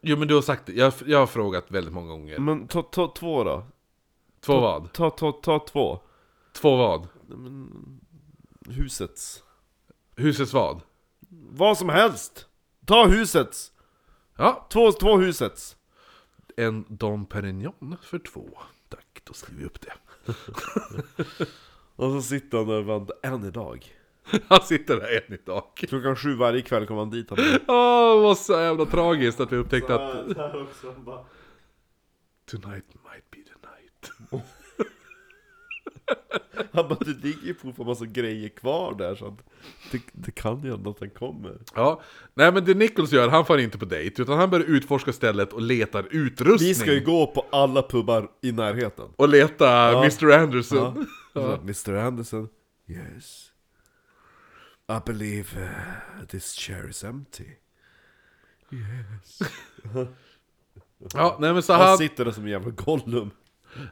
Jo men du har sagt det, jag, jag har frågat väldigt många gånger. Men ta, ta två då. Två vad? Ta, ta, ta två. Två vad? Husets. Husets vad? Vad som helst! Ta husets! Ja, Två, två husets. en Dom Perignon för två. Tack, då skriver vi upp det. Och så sitter han där väntar än idag. Han sitter där än idag. Klockan sju varje kväll kommer han dit. Han Åh, det var så jävla tragiskt att vi upptäckte att bara... Tonight might be the night. Han bara, det ligger ju fortfarande massa grejer kvar där så att det, det kan ju hända att han kommer. Ja, nej men det Nichols gör, han får inte på dejt, utan han börjar utforska stället och letar utrustning. Vi ska ju gå på alla pubbar i närheten. Och leta Mr Anderson. Ja. Mr Anderson, yes. I believe uh, this chair is empty. Yes. Ja, nej men så Han han, sitter där som en jävla Gollum.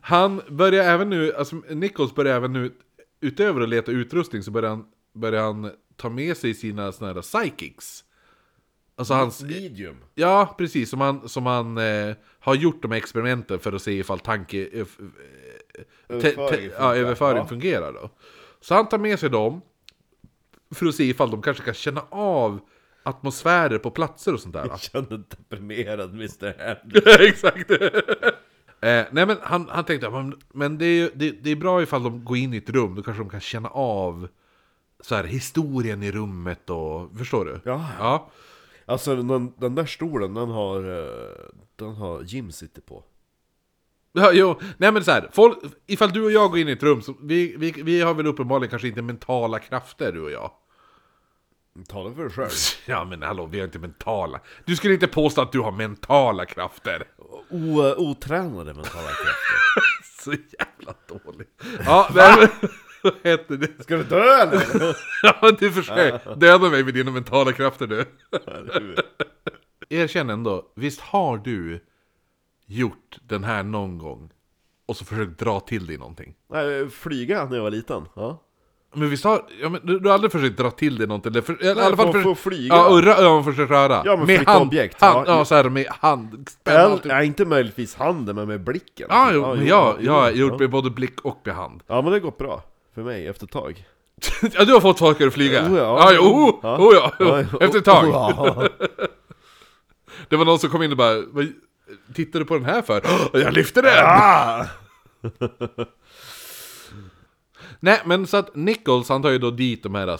Han börjar även nu, alltså Nichols börjar även nu, utöver att leta utrustning så börjar han, börjar han ta med sig sina såna här psychics. Alltså hans, Medium. ja precis, som han, som han eh, har gjort de här experimenten för att se ifall tanke... Eh, eh, te, Överföring ja, överföring Ja. fungerar då. Så han tar med sig dem för att se ifall de kanske kan känna av atmosfärer på platser och sånt där. Jag känner deprimerad Mr Anderson. Exakt! Eh, nej men han, han tänkte, men, men det, är, det, det är bra ifall de går in i ett rum, då kanske de kan känna av så här, historien i rummet och, förstår du? Ja. ja. Alltså den, den där stolen, den har, eh, den har Jim sitter på. Ja, jo, nej men så här, folk, ifall du och jag går in i ett rum, så vi, vi, vi har väl uppenbarligen kanske inte mentala krafter du och jag. Tala för dig själv. Ja men hallå, vi har inte mentala. Du skulle inte påstå att du har mentala krafter. O, otränade mentala krafter. Så jävla dåligt. Ja, men, vad heter det? Ska du dö eller? Ja, du försöker döda mig med dina mentala krafter du. Erkänn ändå, visst har du gjort den här någon gång? Och så försökt dra till dig någonting? Nej, flyga när jag var liten. Ja. Men visst har, ja, men du, du har aldrig försökt dra till dig någonting? Eller för, i alla fall för, få flyga. Ja, och rö, ja, försökt röra. Ja, men flytta objekt, Hand, ja. ja, så här med hand. spänna allt. ja, inte möjligtvis handen, men med blicken. Ja, jo, men jag, jag har jo, gjort ja. med både blick och med hand. Ja, men det har gått bra. För mig, efter ett tag. ja, du har fått folk att flyga? Oh, ja. ja, oh, Ja. oh, ja. Ja, ja. Efter ett tag. Ja. Det var någon som kom in och bara Vad tittar du på den här för? "Åh, Jag lyfter den! Nej men så att Nichols han tar ju då dit de här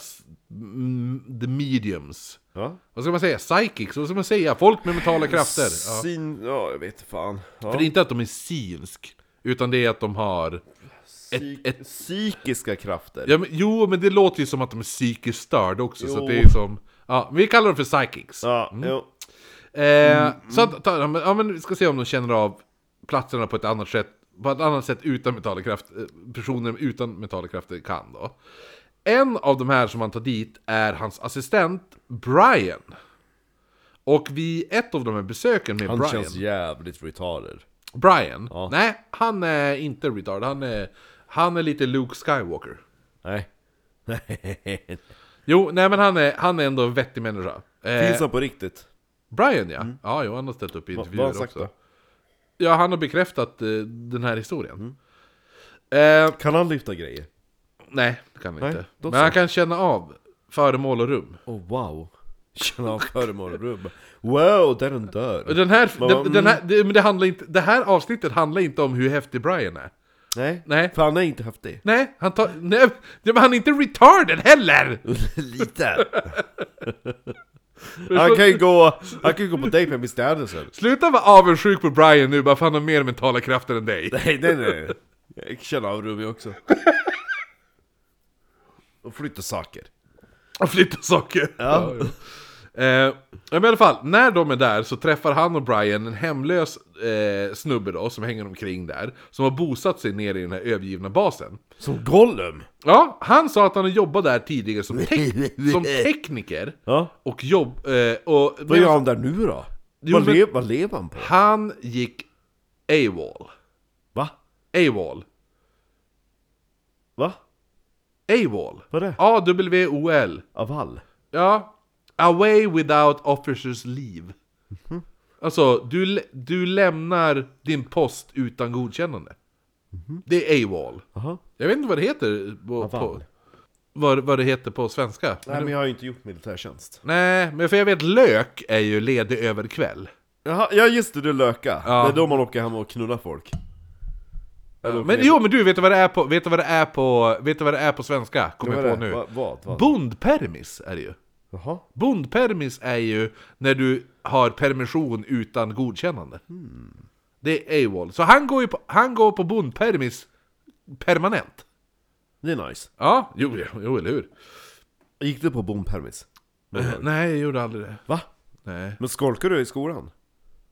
mm, The mediums Ja. Vad ska man säga? Psychics? Vad ska man säga? Folk med mentala krafter ja. Sin... Ja, jag vet fan. Ja. För det är inte att de är synsk Utan det är att de har Psyk- ett- Psykiska krafter. ja, men, Jo men det låter ju som att de är psykiskt störda också Så Jo. att det är som Ja, vi kallar dem för psychics Ja, jo. Eh, Så att, ta, ja, men, ja, men vi ska se om de känner av platserna på ett annat sätt På ett annat sätt utan mentala kraft eh, Personer utan mentala krafter kan då En av de här som han tar dit är hans assistent Brian Och vid ett av de här besöken med Han Brian känns jävligt retarded. Brian? Ja. Nej, han är inte retard Han är, han är lite Luke Skywalker Nej. Jo, nej men han är, han är ändå en vettig människa eh, Finns han på riktigt? Brian ja, ja jo, han har ställt upp i Va- intervjuer han sagt också då? Ja, han har bekräftat eh, den här historien. Mm. Eh, Kan han lyfta grejer? nej, det kan han Nej, inte. då Men så. han kan känna av föremål och rum. Oh wow. Känna av föremål och rubb. Wow, där den Och dör. Den här, den, den här, det, men det, handlar inte, det här avsnittet handlar inte om hur häftig Brian är. Nej. Nej. För han är inte häftig. Nej, han tar... Nej, men han är inte retarded heller! Lite. Han kan ju gå, han kan ju gå på dejt med Mr Anderson. Sluta vara avundsjuk på Brian nu bara för han har mer mentala krafter än dig. Nej, nej, nej. Jag känner av Ruby också. Och flytta saker. Och flytta saker. Ja. Eh, men i alla fall, när de är där så träffar han och Brian en hemlös eh, snubbe då, som hänger omkring där, som har bosatt sig nere i den här övergivna basen. Som Gollum. Ja, han sa att han har jobbat där tidigare som, tek- som tekniker Ja. och jobb... Eh, och, Vad gör han där nu då? Jo, vad, men- le, vad lever han på? Han gick AWOL. Va? AWOL. Va? AWOL. Vad är det? A-W-O-L. Aval? Ja. Away without officers leave. Mhm. Alltså, du, du lämnar din post utan godkännande. Mhm. Det är AWOL. Jaha. Jag vet inte vad det heter på, på, vad, vad det heter på svenska. Nej men jag har ju inte gjort militärtjänst. Nej, men för jag vet lök är ju ledig över kväll. Jaha, ja just det, du löka. Ja. Det är då man åker hem och knullar folk. Eller Men jo, men du, vet du vad det är på, vet du vad det är på, vet du vad det är på svenska? Kommer jag på det? nu. Va- Vad? vad? Bondpermis är det ju. Jaha. Bondpermis är ju när du har permission utan godkännande. Det är AWOL. Så han går ju på, han går på bondpermis permanent. Det är nice. Ja, jo, jo eller hur? Gick du på bompermis? Eh, nej, jag gjorde aldrig det. Va? Nej. Men skolkade du i skolan?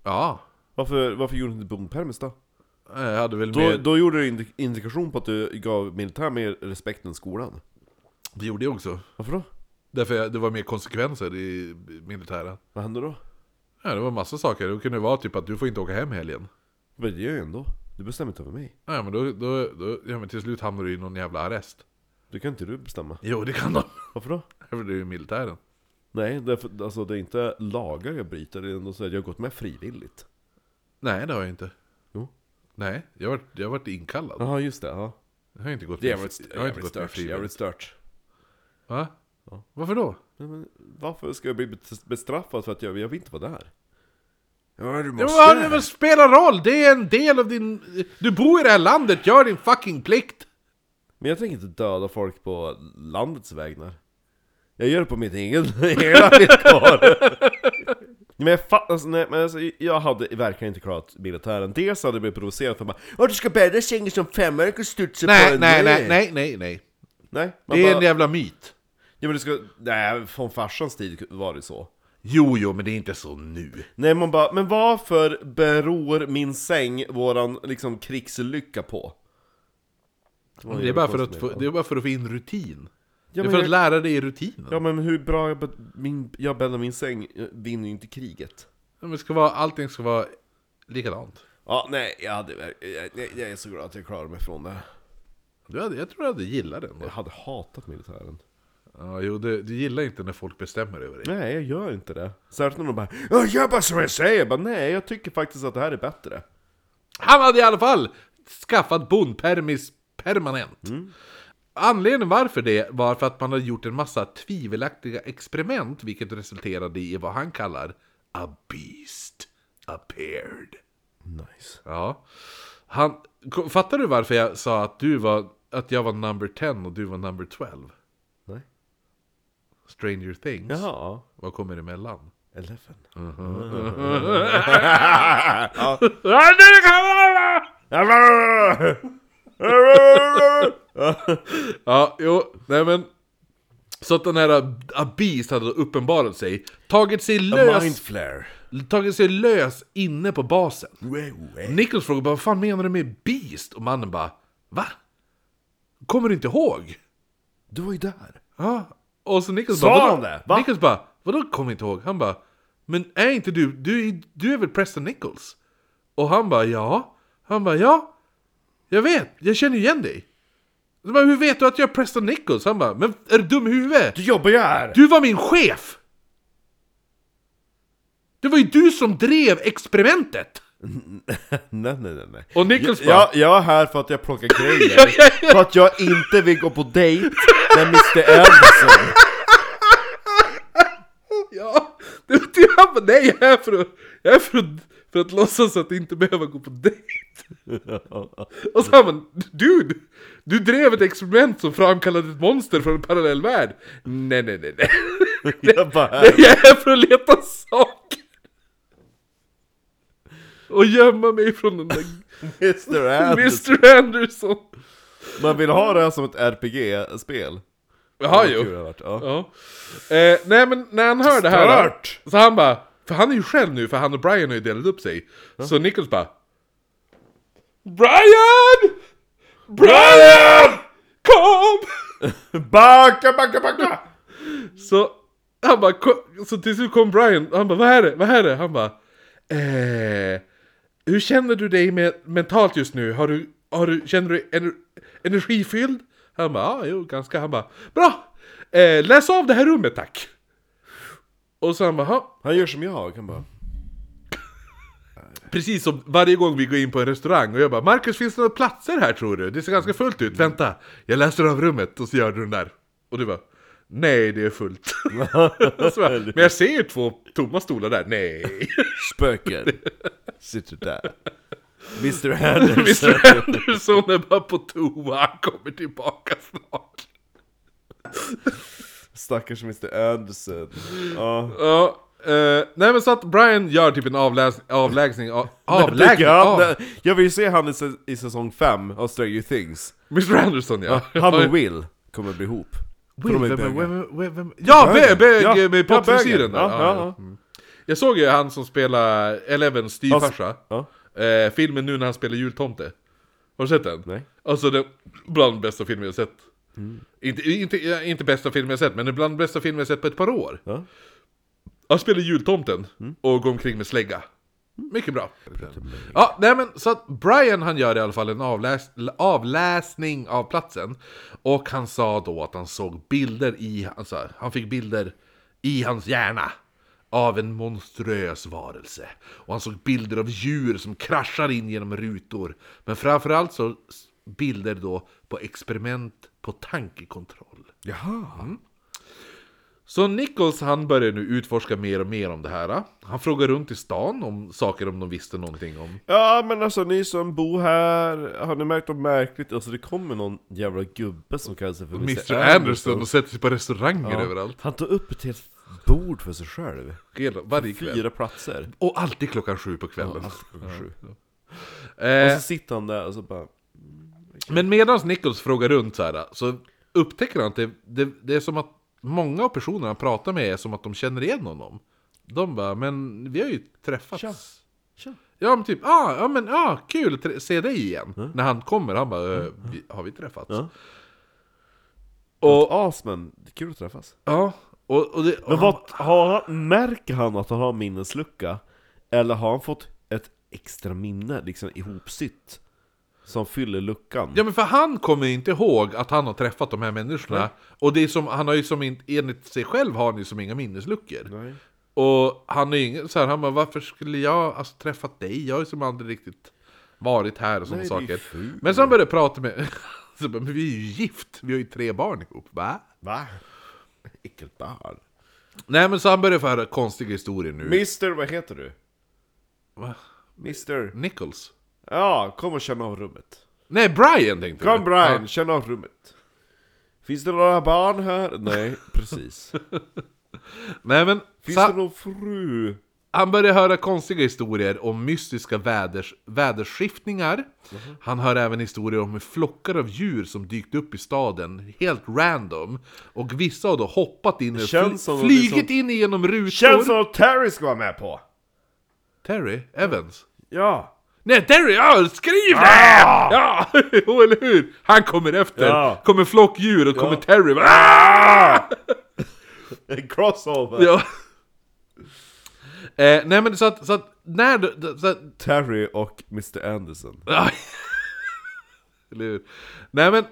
Ja. Varför, varför gjorde du inte bompermis då? Jag hade väl Då, mer... då gjorde du indi- indikation på att du gav militär mer respekt än skolan. Det gjorde jag också. Varför då? Därför det var mer konsekvenser i militären. Vad hände då? Ja, det var massa saker. Det kunde vara typ att du får inte åka hem i helgen. Men det gör jag ändå. Du bestämmer inte över mig. Ja, men då, då, då ja, men till slut hamnar du i någon jävla arrest. Det kan inte du bestämma. Jo, det kan de. Varför då? För det är ju militären. Nej, därför, alltså det är inte lagar jag bryter, det är ändå så att jag har gått med frivilligt. Nej, det har jag inte. Jo. Nej, jag har varit, jag har varit inkallad. Jaha, just det. Ja. Jag har inte gått med, jag har inte gått med frivilligt. Jävligt stört. Va? Varför då? Nej, men varför ska jag bli bestraffad för att jag, jag vill inte vara där? Ja, du Ja, men väl spelar roll! Det är en del av din... Du bor i det här landet, gör din fucking plikt! Men jag tänker inte döda folk på landets vägnar. Jag gör det på mitt egen, egna villkor. Men jag fattar, alltså, nej, men alltså, jag hade verkligen inte klarat militären. Dels hade jag blivit provocerad för att Åh, du ska bädda sängen som femåring och studsa på Nej, en nej, ö." nej, nej, nej, nej. Nej, man Det är bara, en jävla myt. Ja, men det ska, nej, från farsans tid var det så. Jo, jo, men det är inte så nu. Nej, man bara, men varför beror min säng våran liksom krigslycka på? var Det är, bara för att få, det är bara för att få in rutin. Ja, det är men för att jag- lära dig rutinen. Ja men hur bra jag, min, jag bäddar min säng jag vinner ju inte kriget. Ja, men det ska vara, allting ska vara likadant. Ja, nej, jag, hade, jag, jag, jag är så glad att jag klarade mig från det. Du hade, jag tror du hade gillat den. Jag hade hatat militären. Ja, jo, du, du gillar inte när folk bestämmer över dig. Nej, jag gör inte det. Särskilt när de bara "Ja, gör bara som jag säger. Jag bara, nej, jag tycker faktiskt att det här är bättre. Han hade i alla fall skaffat bondpermis permanent. Anledningen varför det var för att man hade gjort en massa tvivelaktiga experiment, vilket resulterade i vad han kallar A Beast Appeared. Nice. Ja. Han, fattar du varför jag sa att du var att jag var number 10 och du var number 12? Stranger Things. Jaha. Vad kommer emellan? Eleven. Ja, jo, nej men... Så att den här A Beast hade uppenbarat sig, tagit sig A lös, mindflare. tagit sig lös inne på basen. Nicholas frågar bara, vad fan menar du med Beast? Och mannen bara, va? Kommer du inte ihåg? Du var ju där. Ja. Och så Nicholas Sa bara, vadå? han det? Va? Nicholas bara, vadå kommer inte ihåg? Han bara, men är inte du, du, är- du är väl Preston Nichols? Och han bara, ja. Han bara, ja. Jag vet, jag känner igen dig. Så bara, hur vet du att jag är Preston Nichols? Han bara, men är du dum i huvudet? Du jobbar ju här! Du var min chef! Det var ju du som drev experimentet! Nej, nej, nej, nej. Och Nichols jag, bara- jag, jag är här för att jag plockar grejer. Ja, ja, ja. För att jag inte vill gå på dejt med Mr. Anderson. Ja, det det han bara, nej jag är för att, jag är för att, för att låtsas att inte behöva gå på dejt. Och så han bara, dude! Du drev ett experiment som framkallade ett monster från en parallell värld. Nej, nej, nej, nej. Jag bara, Nej, Jag är för att leta saker. Och gömma mig från den där Mr. Anderson. Mr. Anderson. Man vill ha det här som ett RPG-spel. Jaha, kul jo. det varit, Ja. Ja. Eh, nej men när han hör det här Stört! Så han bara, för han är ju själv nu, för han och Brian har ju delat upp sig. Så Nichols bara Brian! Brian! Kom! Backa, backa, backa! Så han bara, så till slut kom Brian, han bara vad är det? Vad är det? Han bara eh, Hur känner du dig med, mentalt just nu? Har du, har du, känner du dig ener, energifylld? Han bara, ja, jo, ganska. Han bara, bra! Eh, läs av det här rummet tack! Och så han bara, "Ha." Han gör som jag, han bara... Precis som varje gång vi går in på en restaurang och jag bara Marcus finns det några platser här tror du? Det ser ganska fullt ut, vänta Jag läser av rummet och så gör du den där Och du bara Nej det är fullt Men jag ser ju två tomma stolar där, nej Spöken. Sitter där. Mr. Anderson. Mr Anderson är bara på toa, han kommer tillbaka snart Stackars Mr. Anderson. Ja. Ja, eh, nej men så att Brian gör typ en avläs avlägsning av, Avlägsning jag, av nej, jag vill ju se han i säsong 5 av Stranger Things. Mr Anderson ja Han och Will kommer bli ihop. För Will, de är vem, bögar. vem, vem, vem, Ja, bög, bög Ja, med popfrisyren där. Ja, Ja, ja, ja. ja. Mm. Jag såg ju han som spelar Elevens styvfarsa. Ja. Eh, filmen nu när han spelar jultomte. Har du sett den? Nej. Alltså den bland bästa filmer jag sett. Inte, inte, inte bästa filmer jag sett, men det bland bästa filmer jag sett på ett par år. Ja. Han spelar jultomten och går omkring med slägga. Mycket bra. Ja, nej men så att Brian han gör i alla fall en avläs avläsning av platsen. Och han sa då att han såg bilder i, alltså, han fick bilder i hans hjärna. Av en monstruös varelse. Och han såg bilder av djur som kraschar in genom rutor. Men framförallt så bilder då på experiment på tankekontroll. Jaha. Så Nichols han börjar nu utforska mer och mer om det här. Han frågar runt i stan om saker om de visste någonting om. Ja men alltså ni som bor här, har ni märkt något märkligt? Alltså det kommer någon jävla gubbe som kallar sig för Mr Anderson och sätter sig på restauranger Ja. överallt. Han tar upp ett helt bord för sig själv. Hela, varje kväll. Fyra platser. Och alltid klockan sju på kvällen. Allt klockan sju. Och Eh, så sitter han där och så bara... men medan Nichols frågar runt så här, så upptäcker han att det, det, det är som att många av personerna han pratar med är som att de känner igen honom. De bara, men vi har ju träffats. Tja. Tja. Ja men typ, ah, ja men ah, kul att se dig igen. När han kommer, han bara, "Eh, vi, har vi träffats? Ja. Och, Och as men, det är kul att träffas. ja, och, och, det, och Men vad, har han, märker han att han har minneslucka? Eller har han fått ett extra minne, liksom ihopsytt? Som fyller luckan? Ja men för han kommer inte ihåg att han har träffat de här människorna. Och det är som, han har ju som enligt sig själv har han ju som inga minnesluckor. Nej. Och han är ingen så här, han bara varför skulle jag alltså träffat dig? Jag har ju som aldrig riktigt varit här och sådana Nej, saker. Men så han började prata med, så bara, men vi är ju gift, vi har ju tre barn ihop. Va? Va? Äckligt barn. Nej men så han började få höra konstiga historier nu. Mister, vad heter du? Va? Mister... Nichols? Ja, kom och känn av rummet. Nej, Brian tänkte Kom du. Brian, Ja. känn av rummet. Finns det några barn här? Nej, precis. Nej men, Finns så, det någon fru? han började höra konstiga historier om mystiska väders, väderskiftningar. Mhm. Han hör även historier om hur flockar av djur som dykt upp i staden, helt random. Och vissa har då hoppat in och känns fly, som att det är flygit så- in genom rutor. Känns som att Terry ska vara med på! Terry Evans? Ja. Nej, Terry! Ja, skriv det! Ja, jo, eller hur? Han kommer efter. Ja. Kommer flockdjur och kommer Terry. Ah! Ah! En crossover! Ja. Eh, nej men så att, så att när du... Så att, Terry och Mr Anderson. Eller hur? Nej men,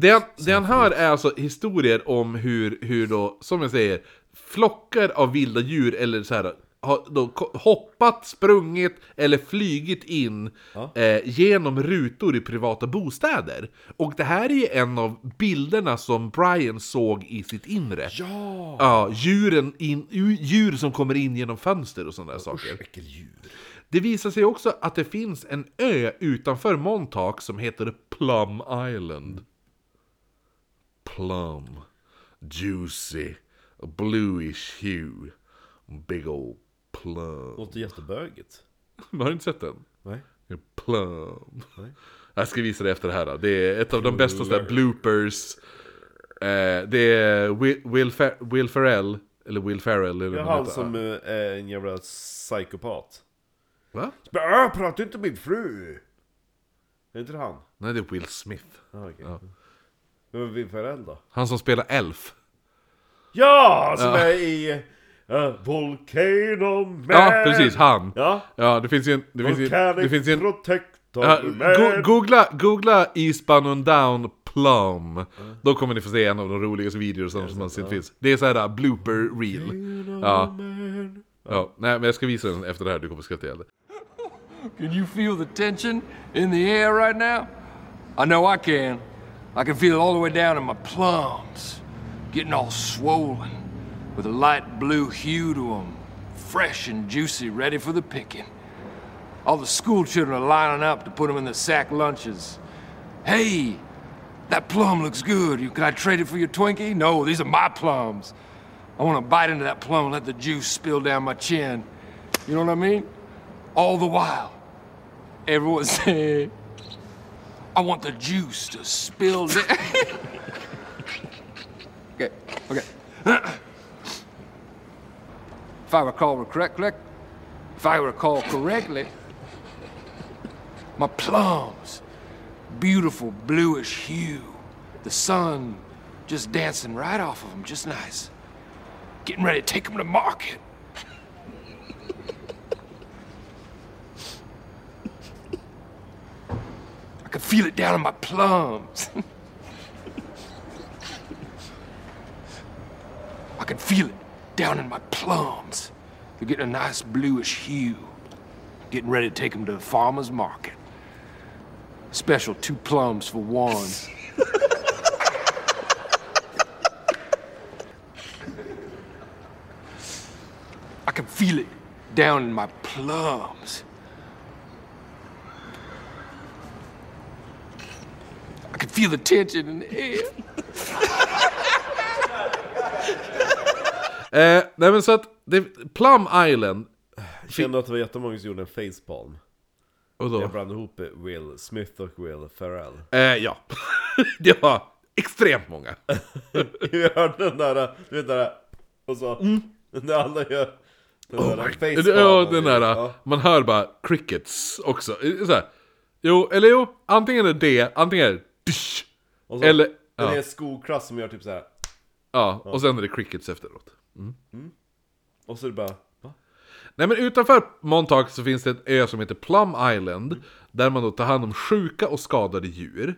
det han, det han hör är alltså historier om hur, hur då, som jag säger, flockar av vilda djur eller så här har då hoppat, sprungit eller flygit in eh, genom rutor i privata bostäder. Och det här är ju en av bilderna som Brian såg i sitt inre. Ja! Ja, djuren in, djur som kommer in genom fönster och sådana där saker. Äckeldjur. Det visar sig också att det finns en ö utanför Montauk som heter Plum Island. Plum. Juicy. Bluish hue. Big old plum. Låter jättebögigt. Har du inte sett den? Nej. Plum. Jag ska visa dig efter det här. då. Det är ett av de bästa sådär bloopers. Eh, det är Will, Will, Fer- Will Ferrell. Eller Will Ferrell. Eller Det är han heter. som eh, är en jävla psykopat. Va? Äh, prata inte med min fru! Är inte det han? Nej, det är Will Smith. Ah, okej. Vem är Will Ferrell då? Han som spelar Elf. Ja! Som är i... Uh, Volcano Man! Ja, precis, han. Ja. Ja, det finns ju en... Det finns ju, det finns ju en Protector ja, Man! go, googla, googla Eastbound and Down Plum. Då kommer ni få se en av de roligaste videor som, som någonsin finns. Det är såhär blooper reel. Ja. Man. ja. Nej, men jag ska visa den efter det här, du kommer skratta ihjäl. Can you feel the tension in the air right now? I know I can. I can feel it all the way down in my plums, getting all swollen with a light blue hue to them, fresh and juicy, ready for the picking. All the school children are lining up to put them in the sack lunches. Hey, that plum looks good. You, can I trade it for your Twinkie? No, these are my plums. I want to bite into that plum and let the juice spill down my chin. You know what I mean? All the while, everyone's saying, I want the juice to spill down. okay, okay. I recall correctly, if I recall correctly, my plums, beautiful bluish hue, the sun just dancing right off of them, just nice. Getting ready to take them to market. I can feel it down in my plums. I can feel it down in my plums. They're getting a nice bluish hue. Getting ready to take them to the farmer's market. Special two plums for one. I can feel it down in my plums. I can feel the tension in the air. Eh, nej men så att, det, Plum Island, Kände att det var jättemånga som gjorde en facepalm. och då? Jag blandade ihop Will Smith och Will Ferrell. Eh, ja. det var extremt många. Jag hörde den där, du vet den där, och så, när alla gör den där. Mm. Oh Ja, den där, Ja. man hör bara crickets också. Så här. Jo, eller jo, antingen är det det, antingen är det dysch, Eller- ja. hel skolklass som gör typ så här. ja, och sen är det crickets efteråt. Och så är det bara, va? Nej men utanför Montauk så finns det en ö som heter Plum Island, där man då tar hand om sjuka och skadade djur.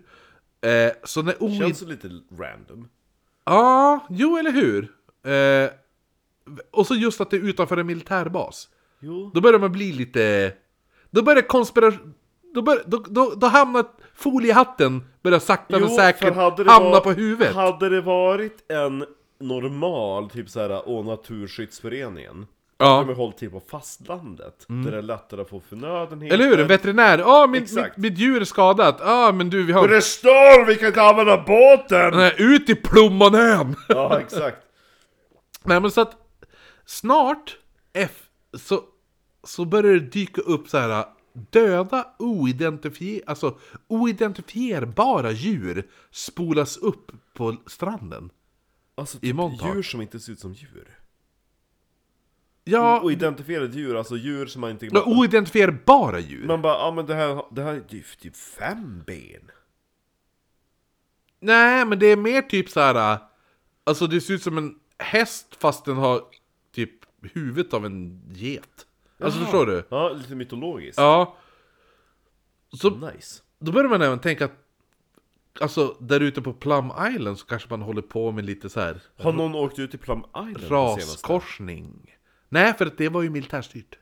Eh, så när oid... Känns lite random. Ja, jo eller hur? Eh, och så just att det är utanför en militärbas. Jo. Då börjar man bli lite... Då börjar konspiration... Då, bör, då, då, då hamnar foliehatten börjar sakta men säkert hamna var- på huvudet. Hade det varit en normal, typ såhär, åh Naturskyddsföreningen. Ja. De har hållit till på fastlandet. Där det är lättare att få förnödenheter. Eller hur? En veterinär. Ja, min, mitt, mitt djur är skadat. Ja, men du, vi har... Men det står vi kan inte använda båten! Nej, ut i Plommonön! Ja, exakt. Nej men så att snart F, så, så börjar det dyka upp så här döda oidentifier, alltså oidentifierbara djur spolas upp på stranden. Alltså I typ Montauk. djur som inte ser ut som djur. Ja, Och identifierade djur, alltså djur som man inte... oidentifierbara djur. Man bara, ja men det här, det här är typ, typ fem ben. Nej, men det är mer typ så här. alltså det ser ut som en häst fast den har typ huvudet av en get. Alltså förstår du? Ja, lite mytologiskt. Ja. Så Nice. Då börjar man även tänka att Alltså där ute på Plum Island så kanske man håller på med lite så här Har någon åkt ut till Plum Island raskorsning. Nej, för att det var ju militärstyrt.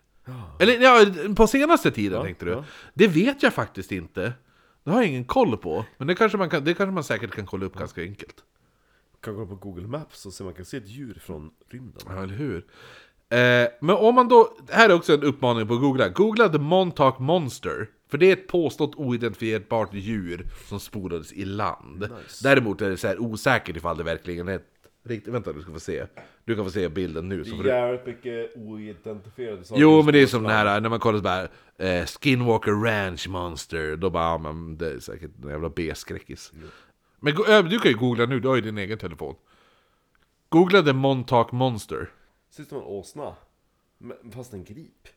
Eller ja, på senaste tiden tänkte du. ja. Det vet jag faktiskt inte. Det har jag ingen koll på. Men det kanske man, kan, det kanske man säkert kan kolla upp ganska enkelt. Kan gå på Google Maps och se man kan se ett djur från rymden. Ja, eller hur? Eh, men om man då, här är också en uppmaning på att googla. Googla The Montauk Monster. För det är ett påstått oidentifierbart djur som spolades i land. Däremot är det så här osäkert ifall det verkligen är ett riktigt... Vänta, du ska få se. Du kan få se bilden nu. Så Det är du... jävligt mycket oidentifierade saker. Jo, men det är som den här, när man kollar så bara eh, Skinwalker Ranch Monster. Då bara, ja, men det är säkert en jävla B-skräckis. Men go- äh, du kan ju googla nu, du har ju din egen telefon. Googla The Montauk Monster. Ser ut som en åsna. Men, fast en grip.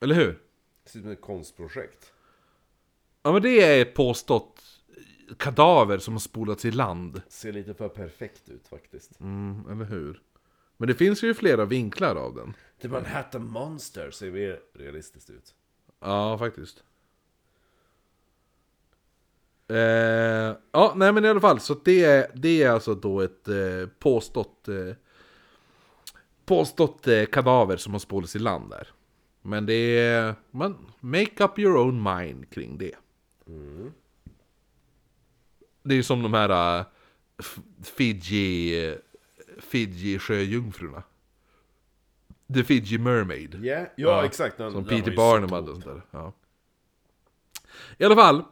Eller hur? Ser ut som ett konstprojekt. Ja men det är påstått kadaver som har spolats i land. Ser lite för perfekt ut faktiskt. Mm, eller hur? Men det finns ju flera vinklar av den. Det var en Hatton Monster, ser mer realistiskt ut. Ja, faktiskt. Eh, ja, nej men i alla fall, så det är, det är alltså då ett eh, påstått, eh, påstått eh, kadaver som har spolats i land där. Men det är, man, make up your own mind kring det. Det är som de här F- Fiji, Fiji sjöjungfrurna. The Fiji Mermaid. Yeah. Ja, exakt. Den, Som Peter Barnum hade och sånt där. Ja. I alla fall.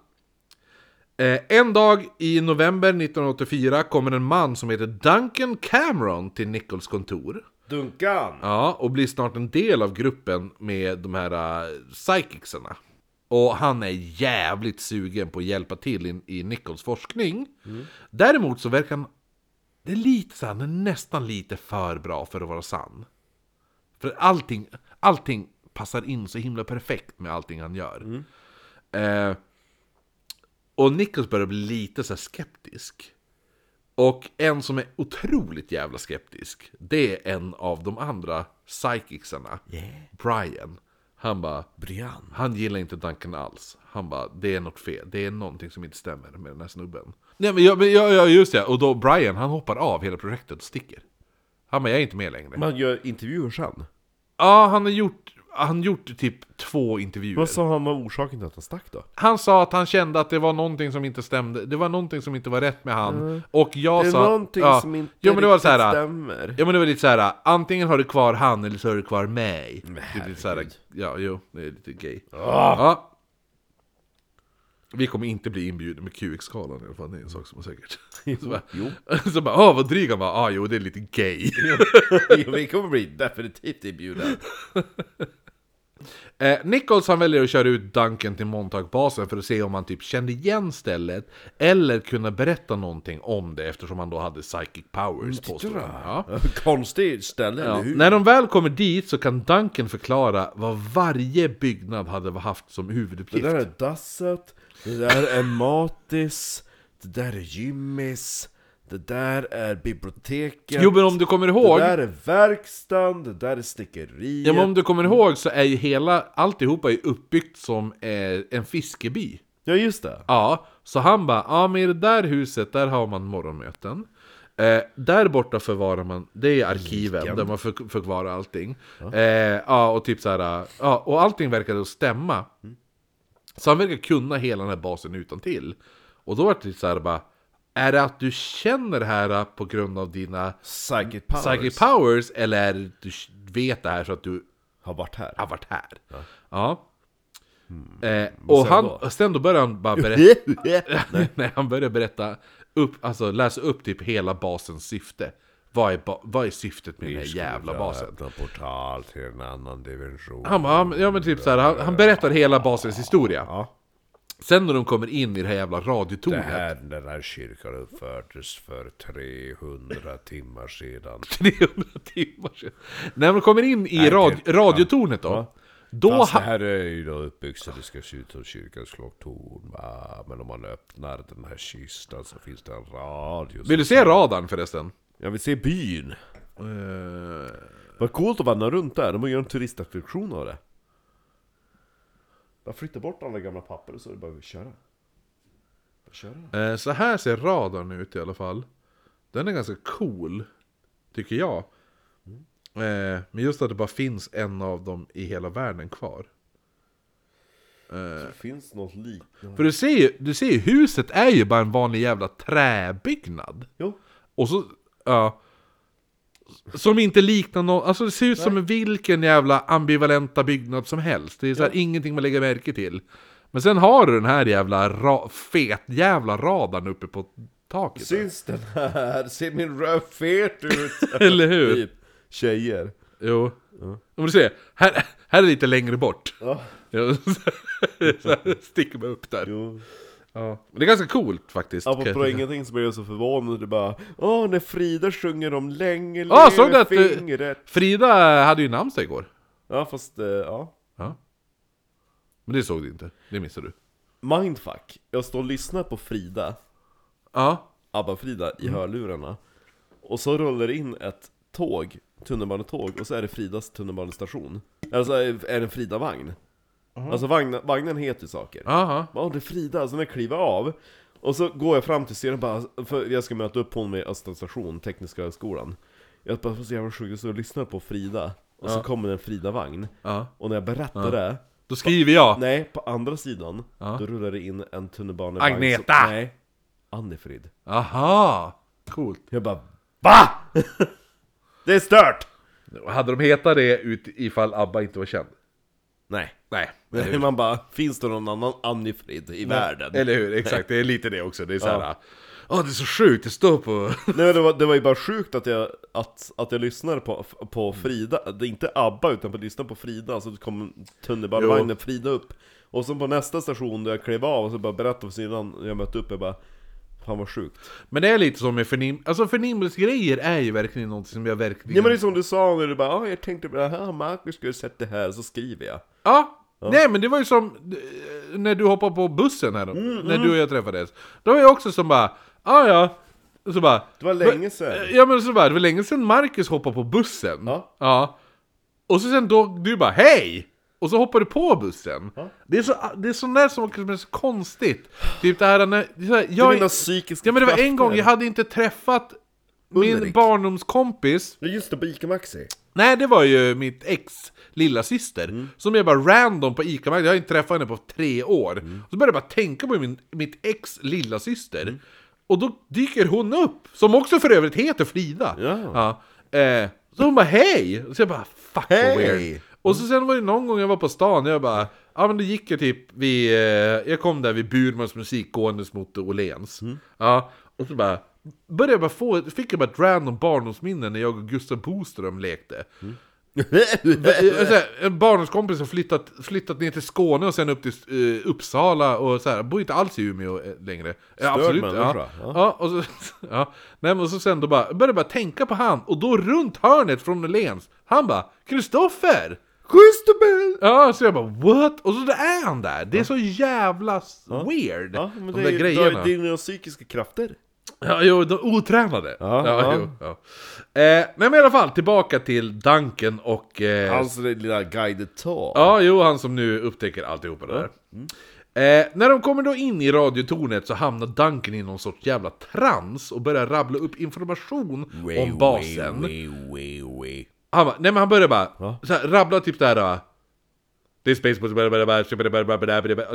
Eh, en dag i november 1984 kommer en man som heter Duncan Cameron till Nichols kontor. Duncan! Ja, och blir snart en del av gruppen med de här uh, psychicsarna. Och han är jävligt sugen på att hjälpa till i, i Nichols forskning. Däremot så verkar han... Det är lite så han är nästan lite för bra för att vara sann. För allting, allting passar in så himla perfekt med allting han gör. Eh, och Nichols börjar bli lite så här skeptisk. Och en som är otroligt jävla skeptisk, det är en av de andra psychicsarna, Brian. Han bara, Brian. han gillar inte Duncan alls. Han bara, det är något fel, det är någonting som inte stämmer med den här snubben. Nej men, ja, men ja, ja, just det, och då Brian, han hoppar av hela projektet och sticker. Han bara, jag är inte med längre. Man gör intervjuer sen. Ja, han har gjort, han gjort typ två intervjuer. Vad sa han var orsaken till att han stack då? Han sa att han kände att det var någonting som inte stämde, det var någonting som inte var rätt med han. Och jag Det är sa... någonting ja, som inte jo, men det var så här, stämmer. Ja men det var lite så här. antingen har du kvar han eller så har du kvar mig. Men Det är lite så här, ja jo, det är lite gay. Ah. Ja. Vi kommer inte bli inbjudna med QX-skalan i alla fall, det är en sak som är säkert. Så bara, Jo. så bara, åh vad dryg han var, ah jo det är lite gay. Jo, vi kommer bli definitivt inbjudna. Eh, Nichols han väljer att köra ut Duncan till Montauk-basen för att se om han typ kände igen stället Eller kunna berätta någonting om det eftersom han då hade psychic powers påstår han. ja. Konstigt ställe, Ja. eller hur? När de väl kommer dit så kan Duncan förklara vad varje byggnad hade haft som Det huvuduppgift där är dasset, det där är Matis, det där är Jimmys, det där är biblioteket. Jo men om du kommer Det ihåg där är verkstaden, det där är snickeriet. Ja men om du kommer ihåg så är ju hela, alltihopa är uppbyggt som eh, en fiskeby Ja, just det. Ja, så han bara, ja men i det där huset där har man morgonmöten eh, Där borta förvarar man, det är arkiven Liken. där man för, förvarar allting eh, Ja, och typ så här, ja, och allting verkade stämma Så han verkar kunna hela den här basen utan till. Och då var det så här bara Är det att du känner det här på grund av dina Psychic powers. psychic powers Eller är det att du vet det här så att du Har varit här. har varit här? Ja, Eh, och sen han, då? sen då börjar han bara berätta Nej, han börjar berätta upp, alltså läsa upp typ hela basens syfte. Vad är, vad är syftet med den här jävla basen? Öppna portal till en annan dimension. Han bara, ja men typ så här, han, han berättar hela basens historia. Ja. Sen när de kommer in i det här jävla Det radiotornet. här, den här kyrkan uppfördes för 300 timmar sedan. 300 timmar sedan. När de kommer in i rad, det- radiotornet då. Ja. Då Fast det ha, här är ju då uppbyggt så det ska se ut som kyrkans klocktorn va? Men om man öppnar den här kistan så finns det en radio vill du se radarn förresten? Jag vill se byn! Eh, Vad coolt att vandra runt där, de har gjort en turistattraktion av det Bara flytta bort alla gamla papper och så är det bara att köra Bara köra Eh, så här ser radarn ut i alla fall. Den är ganska cool, tycker jag. Eh, men just att det bara finns en av dem i hela världen kvar. Det finns något liknande För du ser ju, du ser ju huset är ju bara en vanlig jävla träbyggnad. Jo, Och så, ja. Som inte liknar någon, alltså det ser ut som vilken jävla ambivalenta byggnad som helst. Det är så här, ingenting man lägger märke till. Men sen har du den här jävla ra, fet jävla radarn uppe på taket. syns den här? Ser min röv fet ut? Eller hur? Typ, tjejer Jo. Om du ser, här, här är lite längre bort. Ja, Ja, sticker man upp där. jo Ja. Det är ganska coolt faktiskt. Apropå tycka. ingenting så blev jag så förvånad, det bara Åh, när Frida sjunger om länge Ja, lever såg du att, eh, fingret Frida hade ju namnsdag igår. Ja, fast, eh, ja Ja. Men det såg du inte, det missade du. Mindfuck, jag står och lyssnar på Frida Ja. ABBA-Frida Mm. i hörlurarna Och så rullar det in ett tåg, tunnelbanetåg, och så är det Fridas tunnelbanestation Alltså är det en Frida-vagn Alltså vagnen, vagnen heter saker Aha. Ja, det är Frida, så när jag kliver av Och så går jag fram till serien bara, för jag ska möta upp hon med Östra station, Tekniska högskolan Jag bara, så jävla sjukt, så jag lyssnar på Frida Och så kommer det en Frida-vagn Ja. Och när jag berättar det Då skriver jag. Nej, på andra sidan, Ja. då rullar det in en tunnelbanevagn Agneta! som, Nej, Annifrid Aha. Coolt. Jag bara VA? det är stört! Hade de hetat det ut ifall ABBA inte var känd? Nej Nej. Men man bara, finns det någon annan Annifrid i världen? Eller hur, exakt. Det är lite det också. Det är såhär... Åh, det är så sjukt, det står på... Nej det var, det var ju bara sjukt att jag, att, att jag lyssnade på, på Mm. Frida, det är inte ABBA utan på lyssna på Frida, så kom tunnelbanevagnen Frida upp Och så på nästa station där jag klev av och så bara berättade för sidan, jag mötte upp, jag bara Fan vad sjukt Men det är lite som med förnim... Alltså förnimmelsegrejer är ju verkligen något som jag verkligen... Ja men det är som du sa när du bara ah, jag tänkte på det här, Marcus skulle sett det här, så skriver jag Ja. Nej men det var ju som eh, när du hoppade på bussen här Mm, när du och jag träffades. Då var jag också som bara, ah, ja Och så bara... Det var länge sedan Ja men så bara, det var länge sedan Marcus hoppade på bussen. Ja. ja. Och så sen då, du bara hej! Och så hoppar du på bussen. Det är så, det är sånt där som är så konstigt. Typ det här när... Det är så här, jag, mina psykiska ja men det var en gång, jag hade inte träffat min Ulrik. barndomskompis. Ja just det, på Ica Maxi Nej, det var ju mitt ex lilla syster Mm. Som jag bara random på ica Jag har inte träffat henne på tre år Mm. Så började jag bara tänka på min, mitt ex lilla syster Och då dyker hon upp Som också för övrigt heter Frida Ja. Eh, Så hon bara hej! Så jag bara fuck vad weird Och så sen var det någon gång jag var på stan Jag bara ja men det gick jag typ vid, eh, jag kom där vid Burmans musik gåendes mot Åhléns. Ja, och så bara, började jag bara få, fick jag bara ett random barndomsminne när jag och Gustav Boström lekte. Här, En barndomskompis har flyttat, flyttat ner till Skåne och sen upp till eh, Uppsala och så här, bor inte alls i Umeå eh, längre. Eh, absolut, människa, ja. ja. Ja, och så, ja. Nej, men och så sen då bara, började jag bara tänka på han, och då runt hörnet från Åhléns, han bara Kristoffer! Christopher! Ja, så jag bara what? Och så där är han där! Det är så jävla weird! Ja, men de det där är grejerna. det är dina psykiska krafter. Ja, jo, de otränade. Ja, ja. Jo, ja. Eh, nej men i alla fall, tillbaka till Duncan och... Eh, Hans lilla guided tal. Ja, jo, han som nu upptäcker alltihopa det där. Eh, när de kommer då in i radiotornet så hamnar Duncan i någon sorts jävla trans och börjar rabbla upp information om basen. Way, way, way. Han bara, nej men han började bara, Va? så rabbla typ där va. Det är Spaceballs,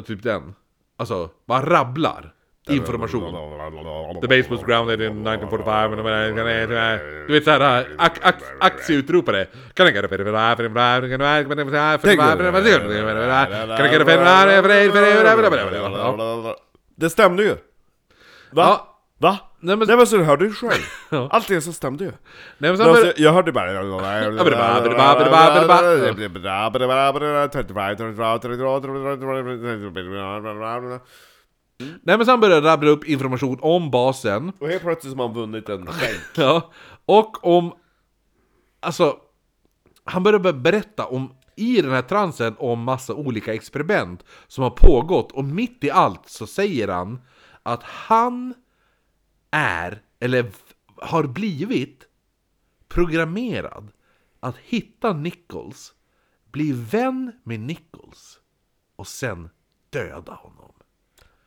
typ den. Alltså, bara rabblar information. The base was grounded in 1945. Du vet såhär, ak ak aktieutropare. Kan jag get a Det stämde ju! Va? Ja, Va? Nej, men- Nej men så du hörde ju själv. Allt det så stämde ju. Nej men Men han börjar, alltså, jag hörde bara... nej men så han börjar rabbla upp information om basen Och helt plötsligt har man vunnit en skänk. Ja, och om... Alltså, han börjar bara berätta om, i den här transen, om massa olika experiment som har pågått. Och mitt i allt så säger han att han är, eller har blivit, programmerad att hitta Nichols, bli vän med Nichols och sen döda honom.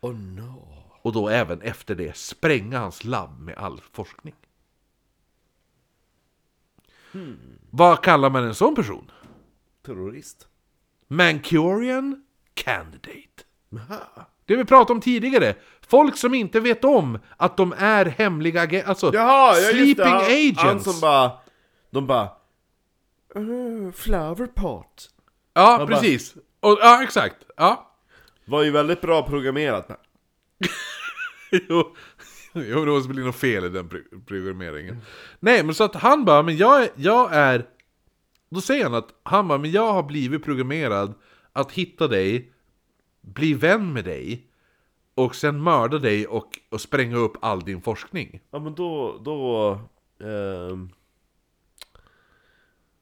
Oh no. Och då även efter det spränga hans labb med all forskning. Vad kallar man en sån person? Terrorist. Mancurian Candidate. Det vi pratade om tidigare. Folk som inte vet om att de är hemliga agenter, alltså Jaha, sleeping. Han, agents. Han som bara... De bara... Uh, flower pot. ja, bara- precis. Och, ja, exakt. Ja. Var ju väldigt bra programmerat. jo, jo, det måste bli något fel i den pro- programmeringen. Nej, men så att han bara, men jag är, jag är... Då säger han att han bara, men jag har blivit programmerad att hitta dig, bli vän med dig, och sen mörda dig och, och spränga upp all din forskning. Ja men då, då... ehm,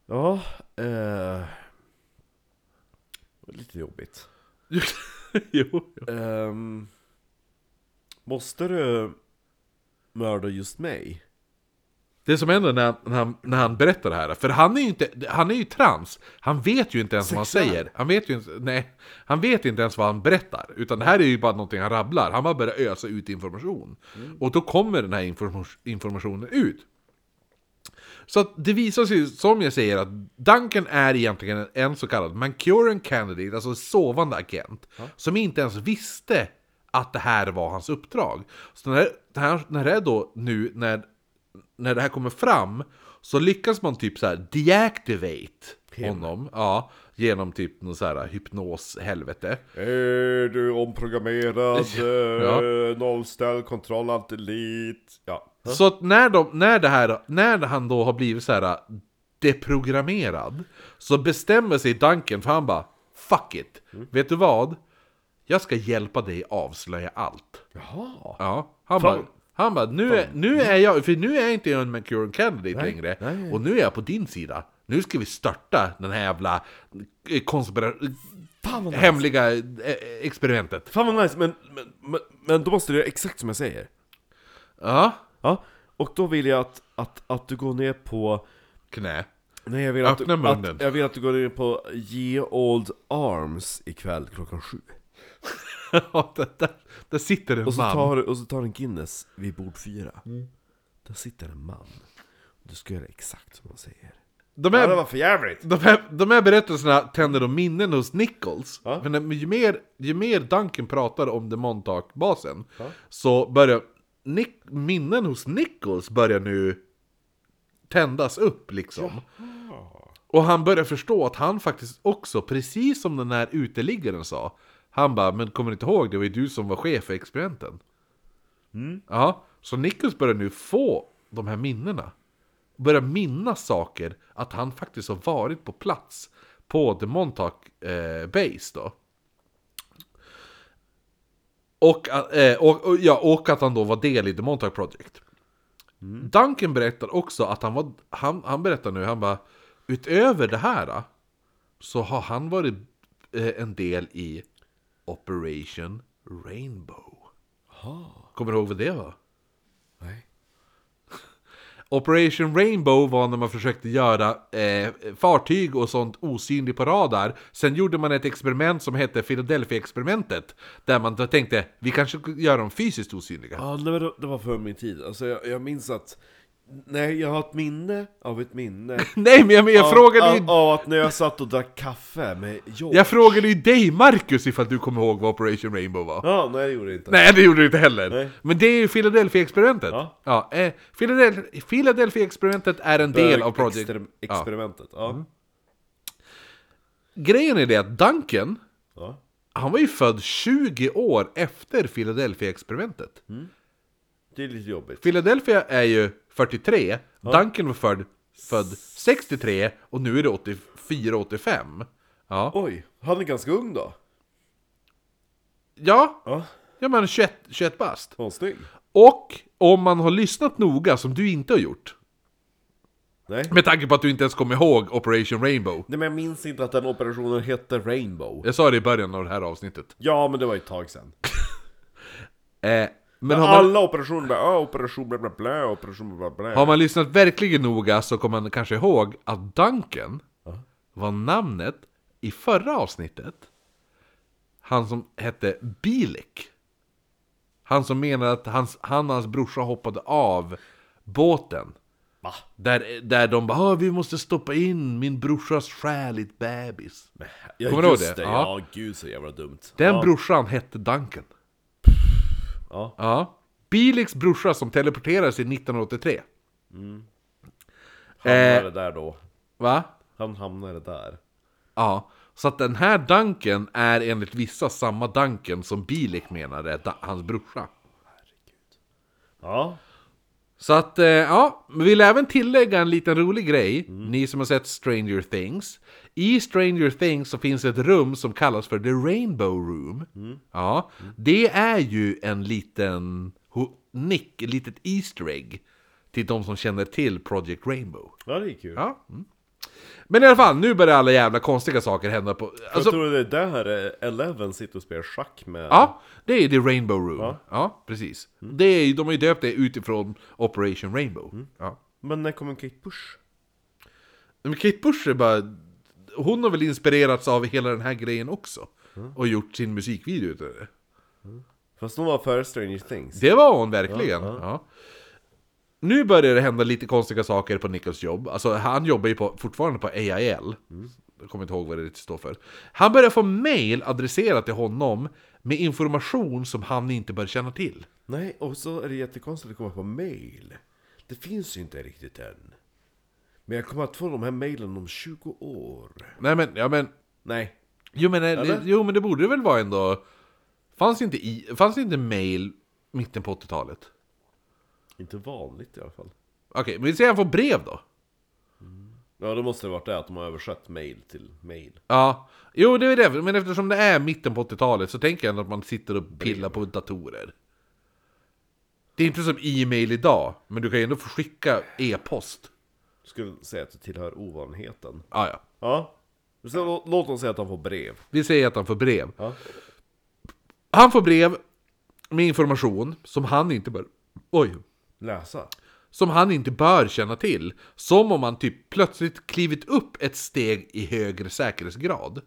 ja, eh, lite jobbigt. jo. Ehm, måste du mörda just mig? Det som händer när, när, han, när han berättar det här, för han är ju inte, han är ju trans, han vet ju inte ens vad han Sexuell. säger. Han vet ju inte, nej, han vet inte ens vad han berättar, utan det här är ju bara någonting han rabblar. Han bara börjar ösa ut information. Och då kommer den här informa- informationen ut. Så det visar sig, som jag säger, att Duncan är egentligen en så kallad Mancurian Candidate, alltså sovande agent, som inte ens visste att det här var hans uppdrag. Så när här, när det är då nu, när, när det här kommer fram, så lyckas man typ så här deactivate honom, ja, genom typ någon så här hypnos-helvete. Är du omprogrammerad? Ja. eh, Nollställ, kontroll, antilit. Ja. Så att när, de, när, det här, när han då har blivit så här deprogrammerad Så bestämmer sig Duncan för han bara Fuck it! Vet du vad? Jag ska hjälpa dig avslöja allt Jaha. Ja, han Fan. bara han bara, nu är, nu är jag, för nu är jag inte en Mancurian Candidate Nej, längre nej. Och nu är jag på din sida Nu ska vi störta den här jävla eh, konspira- Fan vad nice. hemliga eh, experimentet Fan vad nice, men, men, men, men då måste du göra exakt som jag säger. Ja, Ja. Och då vill jag att, att, att du går ner på... knä Nej jag vill att, Öppna du, munnen. att jag vill att du går ner på Ye Old Arms ikväll klockan sju. Ja, där, där, där sitter en Och så man tar, och så tar en Guinness vid bord fyra. Där sitter en man. Du ska göra exakt som han säger. De Ja, är, det var för jävligt. De här, de här berättelserna tänder de minnen hos Nichols. Ja. När, ju, mer, ju mer Duncan pratar om The Montauk-basen så börjar Nick, minnen hos Nichols börjar nu tändas upp liksom. Och han börjar förstå att han faktiskt också, precis som den här uteliggaren sa, han bara, men kommer du inte ihåg, det var ju du som var chef för experimenten. Ja, så Nichols börjar nu få de här minnena. Börjar minnas saker, att han faktiskt har varit på plats på The Montauk eh, Base då. Och, eh, och, och, ja, och att han då var del i The Montauk Project. Duncan berättar också att han var, han, han berättar nu, han bara Utöver det här så har han varit eh, en del i Operation Rainbow. Kommer du ihåg vad det var? Nej. Operation Rainbow var när man försökte göra eh, fartyg och sånt osynligt på radar. Sen gjorde man ett experiment som hette Philadelphia-experimentet. Där man då tänkte, vi kanske gör dem fysiskt osynliga. Ja, det var, det var för min tid. Alltså jag, jag minns att... Nej, jag har ett minne av ett minne. Nej men jag, men jag av, frågade ju... av, att när jag satt och drack kaffe med George. Jag frågade ju dig Marcus ifall du kommer ihåg vad Operation Rainbow var. Ja, nej det gjorde jag inte. Nej, det gjorde du inte heller. Nej. Men det är ju Philadelphia-experimentet. Ja. Ja, eh, Philadelphia- Philadelphia-experimentet är en del av Project... Exper- Ja. experimentet. Ja. Grejen är det att Duncan, Ja. han var ju född 20 år efter Philadelphia-experimentet. Det är lite jobbigt. Philadelphia är ju 43, Duncan var född, född 63 och nu är det 84-85. Ja. Oj, han är ganska ung då. ja, Ja, ja men 21, 21 bast. snygg? Och om man har lyssnat noga, som du inte har gjort, Nej. med tanke på att du inte ens kommer ihåg Operation Rainbow. Nej men jag minns inte att den operationen hette Rainbow. Jag sa det i början av det här avsnittet. Ja, men det var ett tag sedan. Eh, men har man, Alla operationer bara, ah, operation bla bla bla, operation bla bla har man lyssnat verkligen noga så kommer man kanske ihåg att Duncan var namnet i förra avsnittet. Han som hette Bilik. Han som menade att hans, han och hans brorsa hoppade av båten. Va? Där, där de bara "Ah, vi måste stoppa in min brorsas själ i ett bebis. Ja, Kommer du ihåg det? det? Ja. Ja. gud så jävla dumt. Den ja. brorsan hette Duncan. Ja. Ja. Biliks brorsa som teleporterades i 1983. Hamnade där då. Va? Han hamnade där. Ja. Så att den här Duncan är enligt vissa samma Duncan som Bilik menade är hans brorsa. Ja. Så att, eh, ja, vi vill även tillägga en liten rolig grej, ni som har sett Stranger Things. I Stranger Things så finns ett rum som kallas för The Rainbow Room. Ja, det är ju en liten nick, ett litet Easter egg till de som känner till Project Rainbow. Ja, det är kul. Ja. Mm. Men i alla fall, nu börjar alla jävla konstiga saker hända på... Jag Alltså, tror det är där Eleven sitter och spelar schack med... Ja, det är The Rainbow Room. Ja, Ja. precis. Det är, de har ju döpt det utifrån Operation Rainbow. Ja. Men när kommer Kate Bush? Men Kate Bush är bara... Hon har väl inspirerats av hela den här grejen också. Och gjort sin musikvideo utav det. Fast hon var före Stranger Things. Det var hon verkligen. Ja, Ja, Nu börjar det hända lite konstiga saker på Nichols jobb. Alltså han jobbar ju på, fortfarande på AIL. Jag kommer inte ihåg vad det står för. Han börjar få mail adresserat till honom med information som han inte bör känna till. Nej, och så är det jättekonstigt att komma på mail. Det finns ju inte riktigt än. Men jag kommer att få de här mailen om 20 år. Nej men, ja men... Nej. Jo men, Eller? jo, men det borde det väl vara ändå... Fanns inte, i, fanns inte mail mitten på 80-talet? Inte vanligt i alla fall. Okej, men vi säger att han får brev då? Ja, då måste det varit det att de har översatt mail till mail. Ja, jo det är det, men eftersom det är mitten på 80-talet så tänker jag ändå att man sitter och pillar på datorer. Det är inte som e-mail idag, men du kan ju ändå få skicka e-post. Skulle säga att det tillhör ovanligheten. Ah, ja, Ja. Så lå- låt oss säga att han får brev. vi säger att han får brev. Ja. Han får brev med information som han inte bör... Oj! Läsa. Som han inte bör känna till. Som om han typ plötsligt klivit upp ett steg i högre säkerhetsgrad.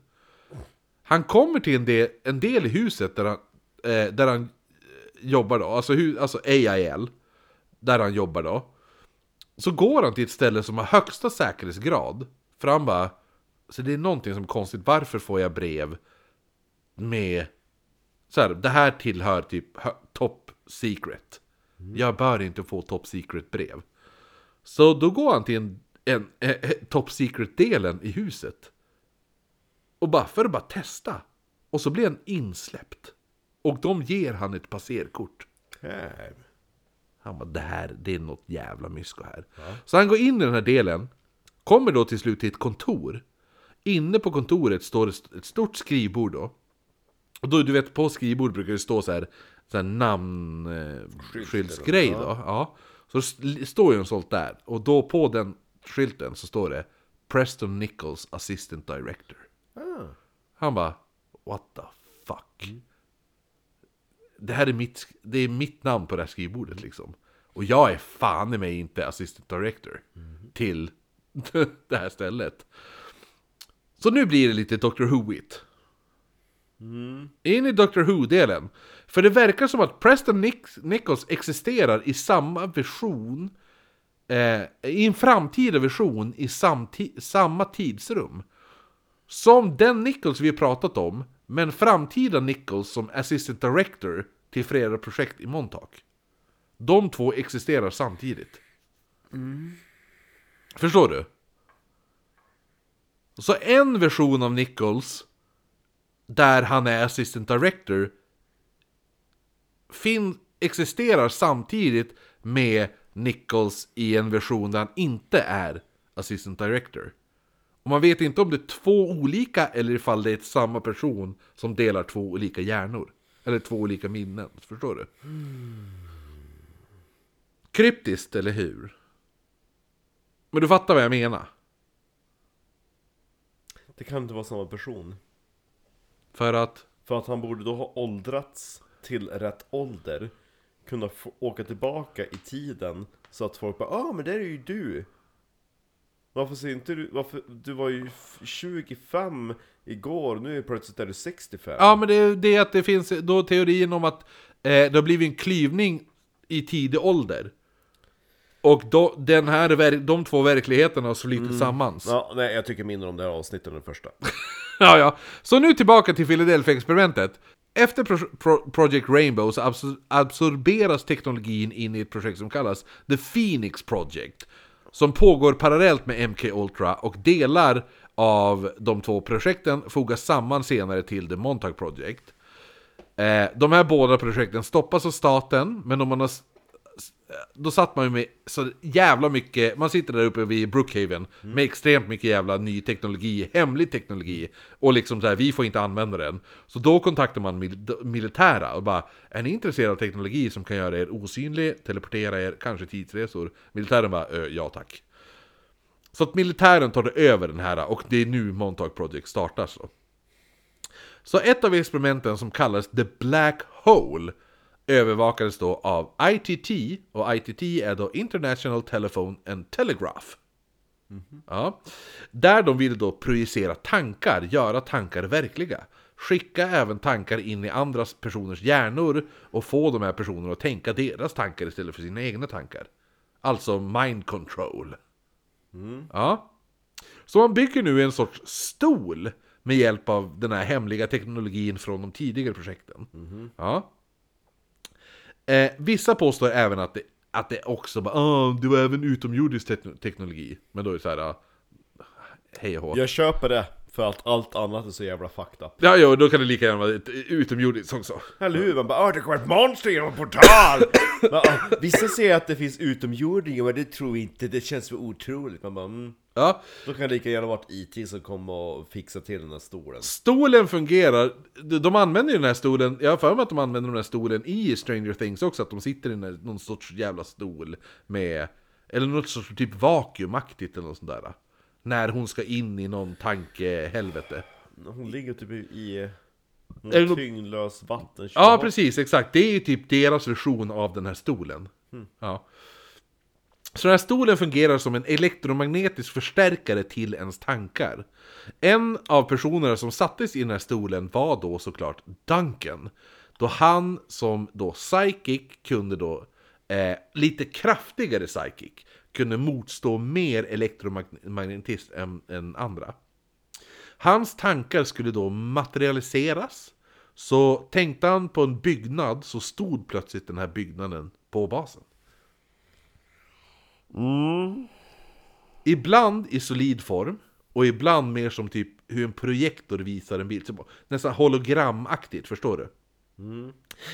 Han kommer till en del, en del i huset där han, eh, där han eh, jobbar då, alltså, hu, alltså AIL, där han jobbar då. Så går han till ett ställe som har högsta säkerhetsgrad. För han bara, så det är någonting som är konstigt, varför får jag brev med så här, det här tillhör typ top secret. Jag bör inte få top secret brev. Så då går han till en, en, eh, eh, top secret-delen i huset. Och bara för att bara testa. Och så blir han insläppt. Och de ger han ett passerkort. Här. Han bara, det här, det är något jävla mysko här. Så han går in i den här delen, kommer då till slut till ett kontor. Inne på kontoret står ett stort skrivbord då. Och då, du vet, på skrivbord brukar det stå så här, namnskyltsgrej då. Ja. Så det står ju en sånt där. Och då på den skylten så står det Preston Nichols Assistant Director. Han bara, what the fuck? Det här är mitt, det är mitt namn på det här skrivbordet liksom. Och jag är fan i mig inte assistant director till det här stället. Så nu blir det lite Dr. Who-igt. In i Dr. Who-delen. För det verkar som att Preston Nick- Nichols existerar i samma version eh, i en framtida version i samma tidsrum. Som den Nichols vi har pratat om, men framtida Nichols som assistant director till flera projekt i Montauk. De två existerar samtidigt. Förstår du? Så en version av Nichols, där han är assistant director, fin- existerar samtidigt med Nichols i en version där han inte är assistant director. Och man vet inte om det är två olika eller ifall det är samma person som delar två olika hjärnor. Eller två olika minnen, förstår du? Kryptiskt, eller hur? Men du fattar vad jag menar? Det kan inte vara samma person. För att... För att han borde då ha åldrats till rätt ålder. Kunna få åka tillbaka i tiden. Så att folk bara ah men det är ju du. Varför ser inte du, varför, du var ju f- 25 igår, nu är plötsligt är du 65. Ja, men det är det att det finns då teorin om att eh, det har blivit en klyvning i tidig ålder. Och då, den här, de två verkligheterna har flutit sammans. Ja, nej jag tycker mindre om det här avsnittet än det första. Ja, ja. Så nu tillbaka till Philadelphia-experimentet. Efter pro- pro- Project Rainbow så absor- absorberas teknologin in i ett projekt som kallas The Phoenix Project. Som pågår parallellt med MK Ultra och delar av de två projekten fogas samman senare till The Montag Project. Eh, de här båda projekten stoppas av staten, men om man har då satt man ju med så jävla mycket, man sitter där uppe vid Brookhaven med extremt mycket jävla ny teknologi, hemlig teknologi, och liksom så här, vi får inte använda den. Så då kontaktar man mil- militära och bara, är ni intresserade av teknologi som kan göra er osynlig, teleportera er, kanske tidsresor? Militären bara, "Ö, ja tack. Så att militären tar över den här, och det är nu Montauk Project startas då. Så ett av experimenten som kallas The Black Hole övervakades då av ITT, och ITT är då International Telephone and Telegraph. Ja. Där de ville då projicera tankar, göra tankar verkliga. Skicka även tankar in i andra personers hjärnor och få de här personerna att tänka deras tankar istället för sina egna tankar. Alltså mind control. Ja. Så man bygger nu en sorts stol med hjälp av den här hemliga teknologin från de tidigare projekten. Ja. Eh, vissa påstår även att det, att det också bara, ah, det var även utomjordisk te- teknologi. Men då är det så här, ah, hej och hå. Jag köper det, för att allt annat är så jävla fucked up. Ja, ja, då kan det lika gärna vara ett utomjordiskt också. Eller hur? Man bara åh det kommer ett monster genom en portal! Men, ah, Vissa säger att det finns utomjordingar, men det tror vi inte, det känns för otroligt. Man bara mm. Ja, Då kan det lika gärna vara ett IT som kommer och fixar till den här stolen. stolen fungerar, de, de använder ju den här stolen, jag har för mig att de använder den här stolen i Stranger Things också, att de sitter i här, någon sorts jävla stol med, eller något sorts typ vakuumaktigt eller något sånt där. När hon ska in i någon tankehelvete. Hon ligger typ i någon tyngdlös vatten. Ja, precis, exakt. Det är ju typ deras version av den här stolen. Ja. Så den här stolen fungerar som en elektromagnetisk förstärkare till ens tankar. En av personerna som sattes i den här stolen var då såklart Duncan. Då han som då psychic kunde då, eh, lite kraftigare psychic, kunde motstå mer elektromagnetism än, än andra. Hans tankar skulle då materialiseras. Så tänkte han på en byggnad så stod plötsligt den här byggnaden på basen. Mm. Ibland i solid form, och ibland mer som typ hur en projektor visar en bild. Typ nästan hologramaktigt, förstår du?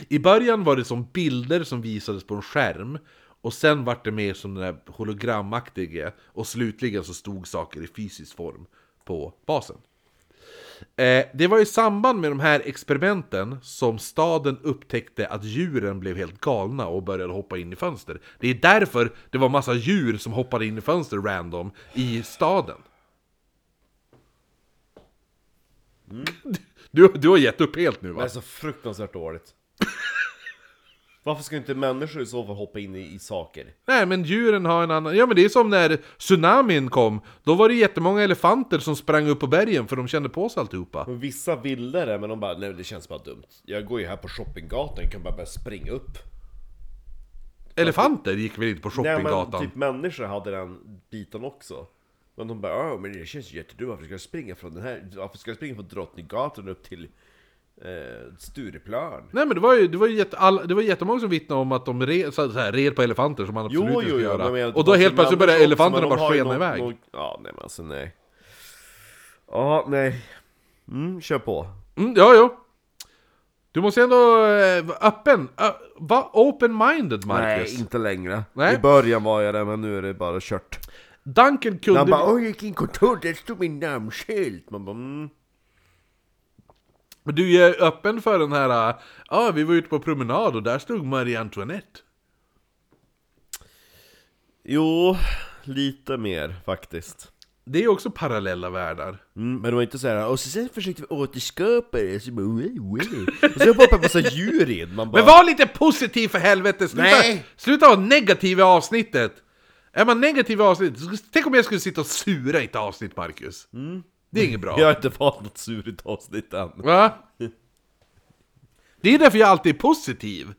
I början var det som bilder som visades på en skärm, och sen vart det mer som den där hologramaktiga, och slutligen så stod saker i fysisk form på basen. Eh, det var i samband med de här experimenten som staden upptäckte att djuren blev helt galna och började hoppa in i fönster. Det är därför det var massa djur som hoppade in i fönster random i staden. Du, du har gett upp helt nu Det va? är så fruktansvärt dåligt. Varför ska inte människor i så fall hoppa in i, i saker? Nej men djuren har en annan... Ja men det är som när tsunamin kom. Då var det jättemånga elefanter som sprang upp på bergen för de kände på sig alltihopa. Men vissa ville det, men de bara nej det känns bara dumt. Jag går ju här på shoppinggatan, jag kan bara börja springa upp. Elefanter gick väl inte på Nej shoppinggatan? men typ människor hade den biten också. Men de bara ja men det känns ju jättedumt, varför ska jag springa från den här, varför ska jag springa från Drottninggatan upp till eh, Stureplan? Nej men det var ju, det var ju jätte, all, det var jättemånga som vittnade om att de red, så här, red på elefanter som man absolut inte skulle göra. men och då helt plötsligt började elefanterna bara skena någon- iväg. någon- Ja nej men alltså nej. Ja nej. Mm, kör på. Mm, ja, jo. Du måste ändå eh, vara öppen. Uh, var open-minded Marcus. Nej, inte längre. Nej. I början var jag det, men nu är det bara kört. Duncan kunde... Han bara 'Åh, jag gick in på kontoret, där stod min namnskylt' Man bara mm. Men du är öppen för den här... Ja, ah, vi var ute på promenad och där stod Marie Antoinette. Jo, lite mer faktiskt. Det är också parallella världar. Mm, men det var inte så här, och så sen försökte vi återskapa det, så bara, "Oj, oj." Och så hoppade en massa djur in, man bara... Men var lite positiv för helvete! Sluta, Nej. sluta vara negativ i avsnittet! Är man negativ i avsnittet, tänk om jag skulle sitta och sura i ett avsnitt Marcus. Det är inget bra. Jag har inte fått något surigt avsnitt än. Va? Det är därför jag alltid är positiv.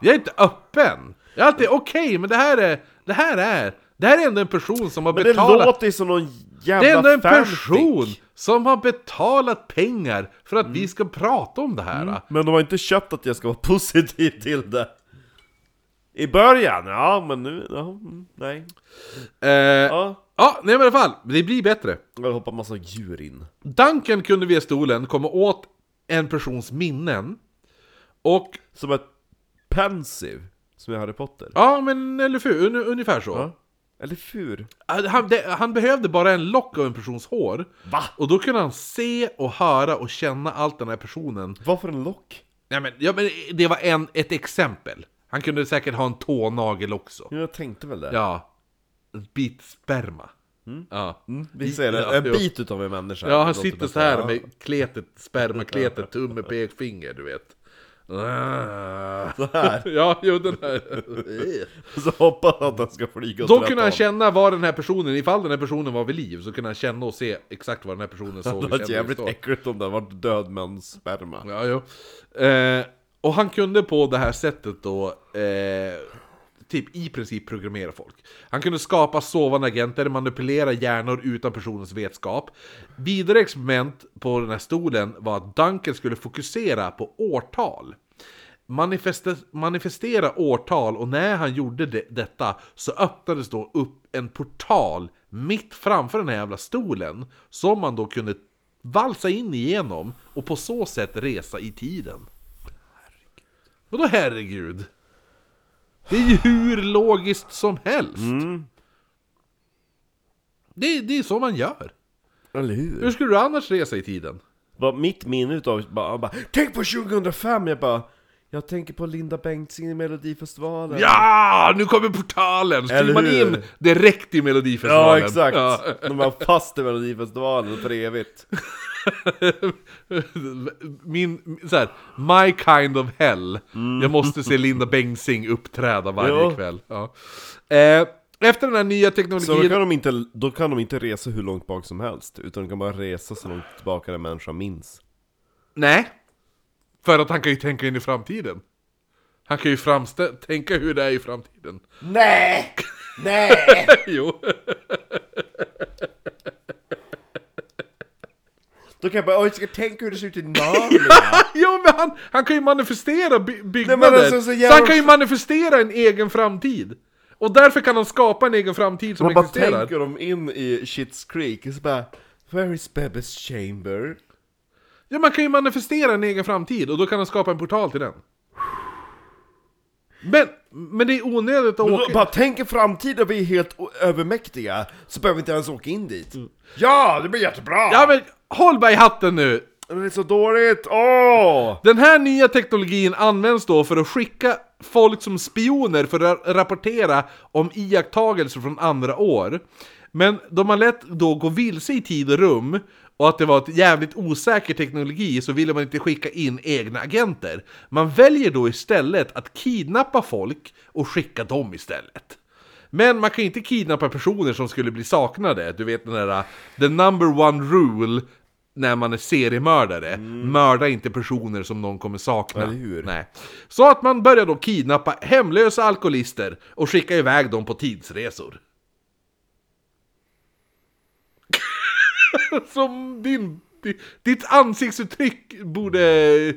Jag är inte öppen. Jag är alltid okej, men det här är... Det här är... Det här är ändå en person som har Men det betalat... låter ju som någon jävla Det är ändå en fanfic. person som har betalat pengar för att Mm. vi ska prata om det här. Men de har inte köpt att jag ska vara positiv till det. I början, ja men nu, ja, mm, nej. Eh, Ja, ja, nej men i alla fall. Det blir bättre. jag hoppar massa djur in. Duncan kunde via stolen komma åt en persons minnen. Och, Som ett pensiv, som i Harry Potter. ja men eller hur, un, ungefär så. Ja. Eller fur. Han, det, han behövde bara en lock av en persons hår. Va? Och då kunde han se och höra och känna allt den här personen. Varför en lock? Ja, men, ja, men det var en, ett exempel. Han kunde säkert ha en tånagel också. Jag tänkte väl det. Ja. Bit sperma. Ja. Vi ser det, Ja, en bit utav en människa. Ja, han sitter så här med kletet, spermakletet, tumme, pekfinger, du vet. Ah. Så här. Ja, jo den här. Så hoppas att han ska flyga åt Då kunde han känna var den här personen, ifall den här personen var vid liv, så kunde han känna och se exakt vad den här personen såg Det var jävligt äckligt om det var död mens sperma. Ja, jo. Eh, och han kunde på det här sättet då, eh, typ i princip programmera folk. Han kunde skapa sovande agenter, manipulera hjärnor utan personens vetskap. Vidare experiment på den här stolen var att Duncan skulle fokusera på årtal. Manifeste manifestera årtal och när han gjorde det, detta så öppnades då upp en portal mitt framför den här jävla stolen som man då kunde valsa in igenom och på så sätt resa i tiden. Vadå herregud? Det är ju hur logiskt som helst! Det, det är så man gör. Eller hur? Hur skulle du annars resa i tiden? Bara mitt minne utav bara, bara Tänk på 2005! Jag bara Jag tänker på Linda Bengtzing i Melodifestivalen Ja! Nu kommer portalen! Skriver man in direkt i Melodifestivalen? Ja exakt! Ja. De var fast i Melodifestivalen för evigt Min, så här, my kind of hell. Jag måste se Linda Bengtzing uppträda varje Ja. kväll. Ja. Eh, efter den här nya Så teknologin... då kan, de inte, då kan de inte resa hur långt bak som helst Utan de kan bara resa så långt tillbaka den människan minns Nej. För att han kan ju tänka in i framtiden. Han kan ju framstä- tänka hur det är i framtiden. Nej! Nej! jo. Då kan jag bara, "Åh, jag ska tänka hur det ser ut i Narnia jo, men han, han kan ju manifestera by- byggnader. Nej, alltså, så så, jävla- han kan ju manifestera en egen framtid. Och därför kan de skapa en egen framtid som Man bara existerar. tänker dem in i Shits Creek, och så bara Where is Bebbes chamber? Ja, man kan ju manifestera en egen framtid och då kan de skapa en portal till den. Men, men det är onödigt att Men åka... bara tänk en framtid där vi är helt övermäktiga, så behöver vi inte ens åka in dit. Ja, det blir jättebra! Ja men, håll bara i hatten nu! Det är så dåligt, åh! Den här nya teknologin används då för att skicka folk som spioner för att rapportera om iakttagelser från andra år. Men då man lätt då gå vilse i tid och rum och att det var ett jävligt osäker teknologi så ville man inte skicka in egna agenter. Man väljer då istället att kidnappa folk och skicka dem istället. Men man kan inte kidnappa personer som skulle bli saknade. Du vet den där, the number one rule när man är seriemördare. Mörda inte personer som någon kommer sakna. Nej. Så att man börjar då kidnappa hemlösa alkoholister och skicka iväg dem på tidsresor. som din, di- ditt ansiktsuttryck borde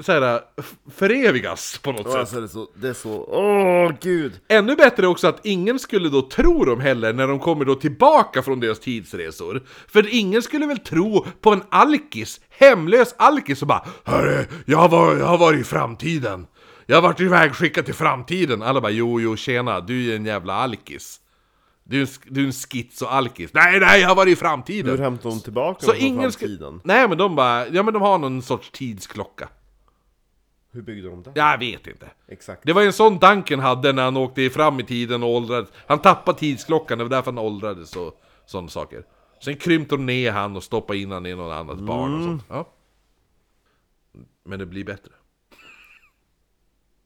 så här, f- förevigas på något sätt. Alltså det är så, det är så, åh gud! Ännu bättre också att ingen skulle då tro dem heller när de kommer då tillbaka från deras tidsresor. För ingen skulle väl tro på en alkis, hemlös alkis och bara Hörru, jag, var, jag har varit i framtiden. Jag har varit ivägskickad till framtiden. Alla bara jo, jo, tjena, du är en jävla alkis. Du är en, du är en schizo-alkis. Nej, nej, jag har varit i framtiden. Hur hämtar de tillbaka Så från ingen ska... framtiden? Nej, men de bara, ja men de har någon sorts tidsklocka. Hur byggde de det? Jag vet inte. Exakt. Det var en sån Duncan hade när han åkte fram i tiden och åldrades. Han tappade tidsklockan, det var därför han åldrades och sådana saker. Sen krympte de ner han och stoppade in han i något annat barn och sånt. Ja. Men det blir bättre.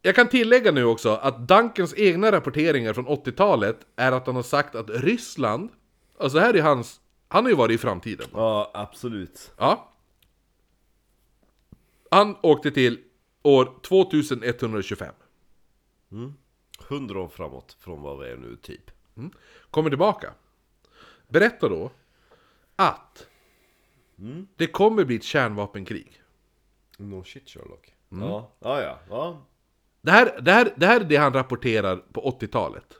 Jag kan tillägga nu också att Duncans egna rapporteringar från 80-talet är att han har sagt att Ryssland, alltså här är hans, han har ju varit i framtiden. Ja, absolut. Ja. Han åkte till år 2125. 100 år framåt från vad vi är nu, typ. kommer tillbaka. Berättar då att det kommer bli ett kärnvapenkrig. No shit Sherlock. Ja, ja, ja. ja. Det här, det, här, det här är det han rapporterar på 80-talet.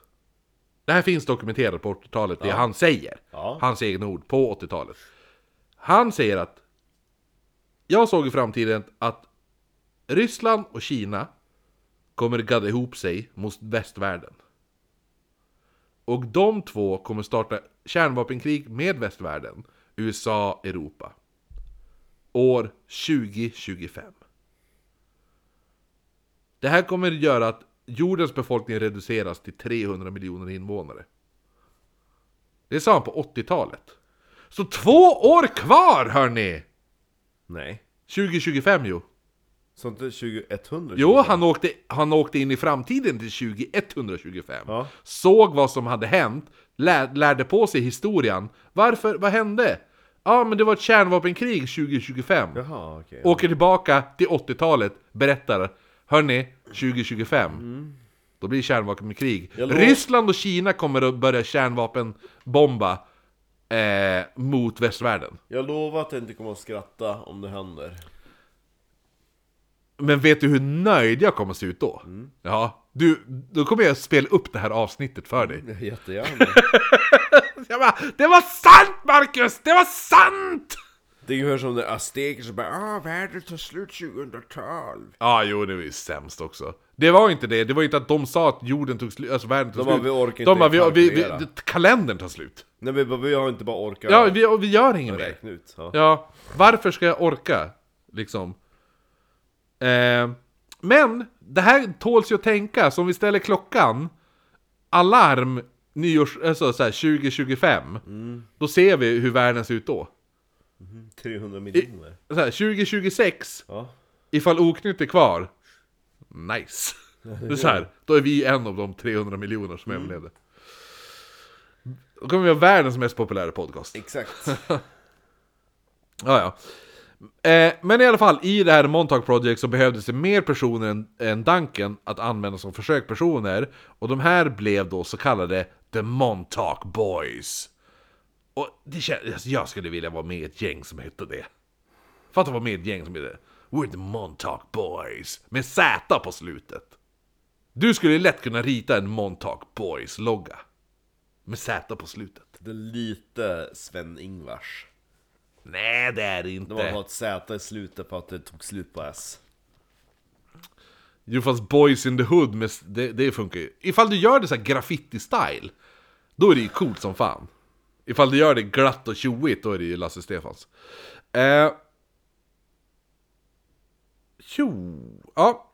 Det här finns dokumenterat på 80-talet, det han säger. Ja. Hans egna ord på 80-talet. Han säger att jag såg i framtiden att Ryssland och Kina kommer gadda ihop sig mot västvärlden. Och de två kommer starta kärnvapenkrig med västvärlden, USA, Europa. År 2025. Det här kommer göra att jordens befolkning reduceras till 300 miljoner invånare. Det sa han på 80-talet. Så två år kvar hörni! Nej. 2025 jo. Så inte 2100? Jo, han åkte, han åkte in i framtiden till 2125. Ja. Såg vad som hade hänt, lär, lärde på sig historien. Varför? Vad hände? Ja, men det var ett kärnvapenkrig 2025. Jaha, okej. Åker tillbaka till 80-talet, berättar Hörni, 2025 Då blir det kärnvapenkrig Ryssland och Kina kommer att börja kärnvapenbomba eh, Mot västvärlden Jag lovar att jag inte kommer att skratta om det händer. Men vet du hur nöjd jag kommer att se ut då? Ja, du, då kommer jag spela upp det här avsnittet för dig Jättegärna. jag bara, Det var sant Marcus! Det var sant! Det är ungefär som när azteker som bara ah, världen tar slut 2012. Ja, jo, det var ju sämst också. Det var inte det, det var inte att de sa att jorden tog slut, alltså världen tog De bara, slut. vi orkar de bara, vi, vi, vi, kalendern tar slut. Nej vi, bara, vi har inte bara orkat Ja, vi, och vi gör inget mer. ut. Ja. Ja, varför ska jag orka? Liksom. Eh, men, det här tåls ju att tänka, så om vi ställer klockan, alarm, nyårs, alltså så här 2025, då ser vi hur världen ser ut då. 300 miljoner. Så här, 2026, Ja. ifall oknytt är kvar, nice. Det är så här, då är vi en av de 300 miljoner som överlevde. Då kommer vi ha världens mest populära podcast. Exakt. Ja, ja. Eh, men i alla fall, i det här Montauk Project så behövdes det mer personer än, än Duncan att använda som försökspersoner. Och de här blev då så kallade The Montauk Boys. Och det känns, alltså, jag skulle vilja vara med i ett gäng som hette det. Fatta att vara med i ett gäng som hette We're the Montauk Boys. Med Z på slutet. Du skulle lätt kunna rita en Montauk Boys-logga. Med Z på slutet. Det är lite Sven-Ingvars. Nej, det är det De har inte. ett Z i slutet på att det tog slut på S. Jo fast Boys in the Hood, med, det, det funkar ju. Ifall du gör det så här graffiti-style, då är det ju coolt som fan. Ifall du gör det glatt och tjoigt, då är det ju Lasse Stefans. Eh, tjo, ja.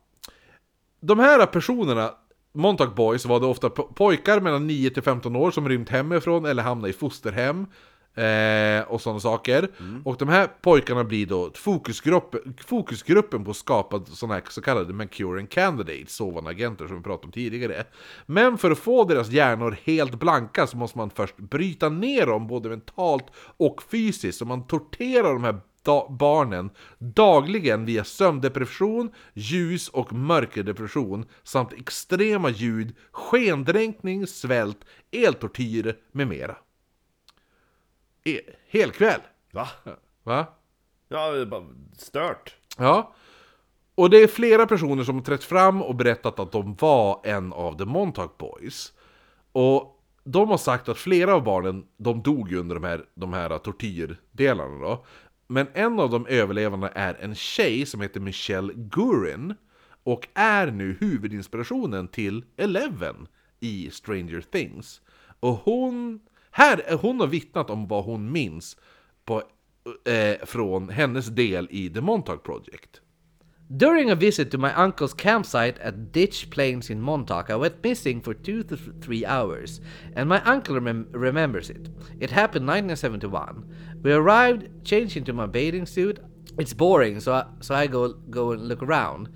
De här personerna, Montauk Boys, var det ofta po- pojkar mellan 9 till 15 år som rymt hemifrån eller hamnat i fosterhem. Eh, och sådana saker. Och de här pojkarna blir då fokusgrupp, fokusgruppen på att skapa sådana här så kallade Manchurian Candidates, sovande agenter som vi pratade om tidigare. Men för att få deras hjärnor helt blanka så måste man först bryta ner dem både mentalt och fysiskt. Så man torterar de här da- barnen dagligen via sömndepression, ljus och mörkerdepression samt extrema ljud, skendränkning, svält, eltortyr med mera. E- helkväll! Va? Va? Ja, det är bara stört. Ja. Och det är flera personer som har trätt fram och berättat att de var en av The Montauk Boys. Och de har sagt att flera av barnen, de dog ju under de här, de här tortyrdelarna då. Men en av de överlevande är en tjej som heter Michelle Gurin. Och är nu huvudinspirationen till Eleven i Stranger Things. Och hon, här, hon har vittnat om vad hon minns på, eh, från hennes del i The Montauk Project. During a visit to my uncle's campsite at Ditch Plains in Montauk, I went missing for two to three hours, and my uncle rem remembers it. It happened 1971. We arrived, changed into my bathing suit. It's boring, so I, so I go go and look around.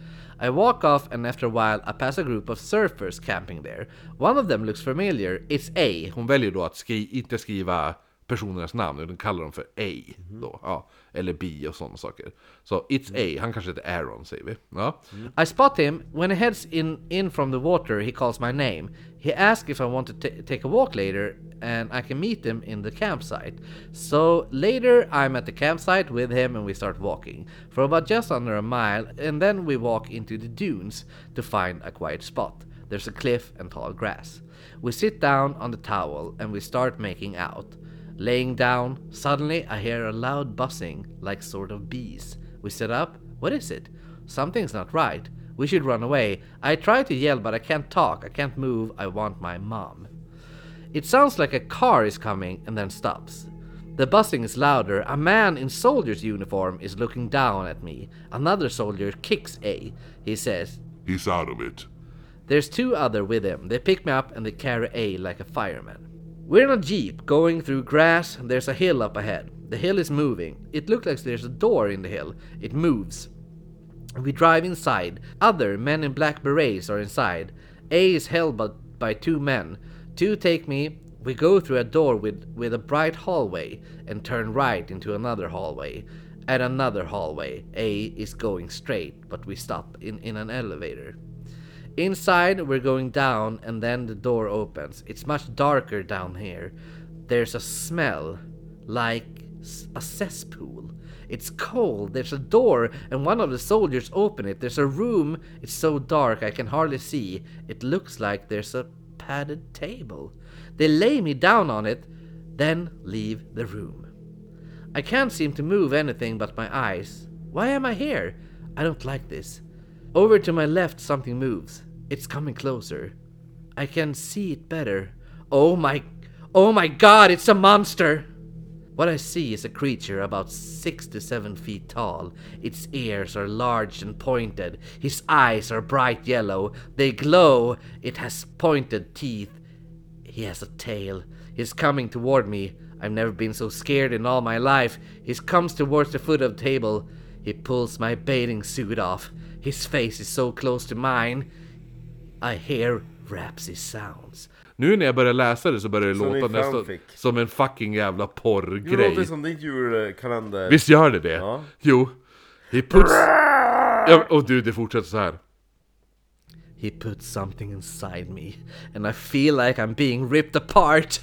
I walk off, and after a while, I pass a group of surfers camping there. One of them looks familiar. It's A. Hon väljer då att skri inte skriva personernas namn, utan kallar dem för A. Mhm. Då, ja. Eller B och sådana saker. Så It's A, mm. han kanske heter Aaron säger vi. Ja. Mm. I spot him. When he heads in, in from the water, he calls my name. He asks if I want to take a walk later, and I can meet him in the campsite. So later, I'm at the campsite with him, and we start walking for about just under a mile, and then we walk into the dunes to find a quiet spot. There's a cliff and tall grass. We sit down on the towel, and we start making out. Laying down, suddenly I hear a loud buzzing, like sort of bees. We sit up. What is it? Something's not right. We should run away. I try to yell, but I can't talk. I can't move. I want my mom. It sounds like a car is coming and then stops. The buzzing is louder. A man in soldier's uniform is looking down at me. Another soldier kicks A. He says, He's out of it. There's two other with him. They pick me up and they carry A like a fireman. We're in a jeep going through grass. There's a hill up ahead. The hill is moving. It looks like there's a door in the hill. It moves. We drive inside. Other men in black berets are inside. A is held by, by two men. Two take me. We go through a door with, with a bright hallway and turn right into another hallway. At another hallway, A is going straight, but we stop in, in an elevator. Inside, we're going down, and then the door opens. It's much darker down here. There's a smell like a cesspool. It's cold. There's a door, and one of the soldiers open it. There's a room. It's so dark I can hardly see. It looks like there's a padded table. They lay me down on it, then leave the room. I can't seem to move anything but my eyes. Why am I here? I don't like this. Over to my left, something moves. It's coming closer. I can see it better. Oh my. Oh my god, it's a monster! What I see is a creature about six to seven feet tall. Its ears are large and pointed. His eyes are bright yellow. They glow. It has pointed teeth. He has a tail. He's coming toward me. I've never been so scared in all my life. He comes towards the foot of the table. He pulls my bathing suit off. His face is so close to mine. I hear rapsy sounds. Nu när jag börjar läsa det så börjar det Som låta nästan som en fucking jävla Det porrgrej. låter som din julkalender. Visst gör det det? Ja. Jo. He puts... Ja, och du, det fortsätter så här. He puts something inside me, and I feel like I'm being ripped apart.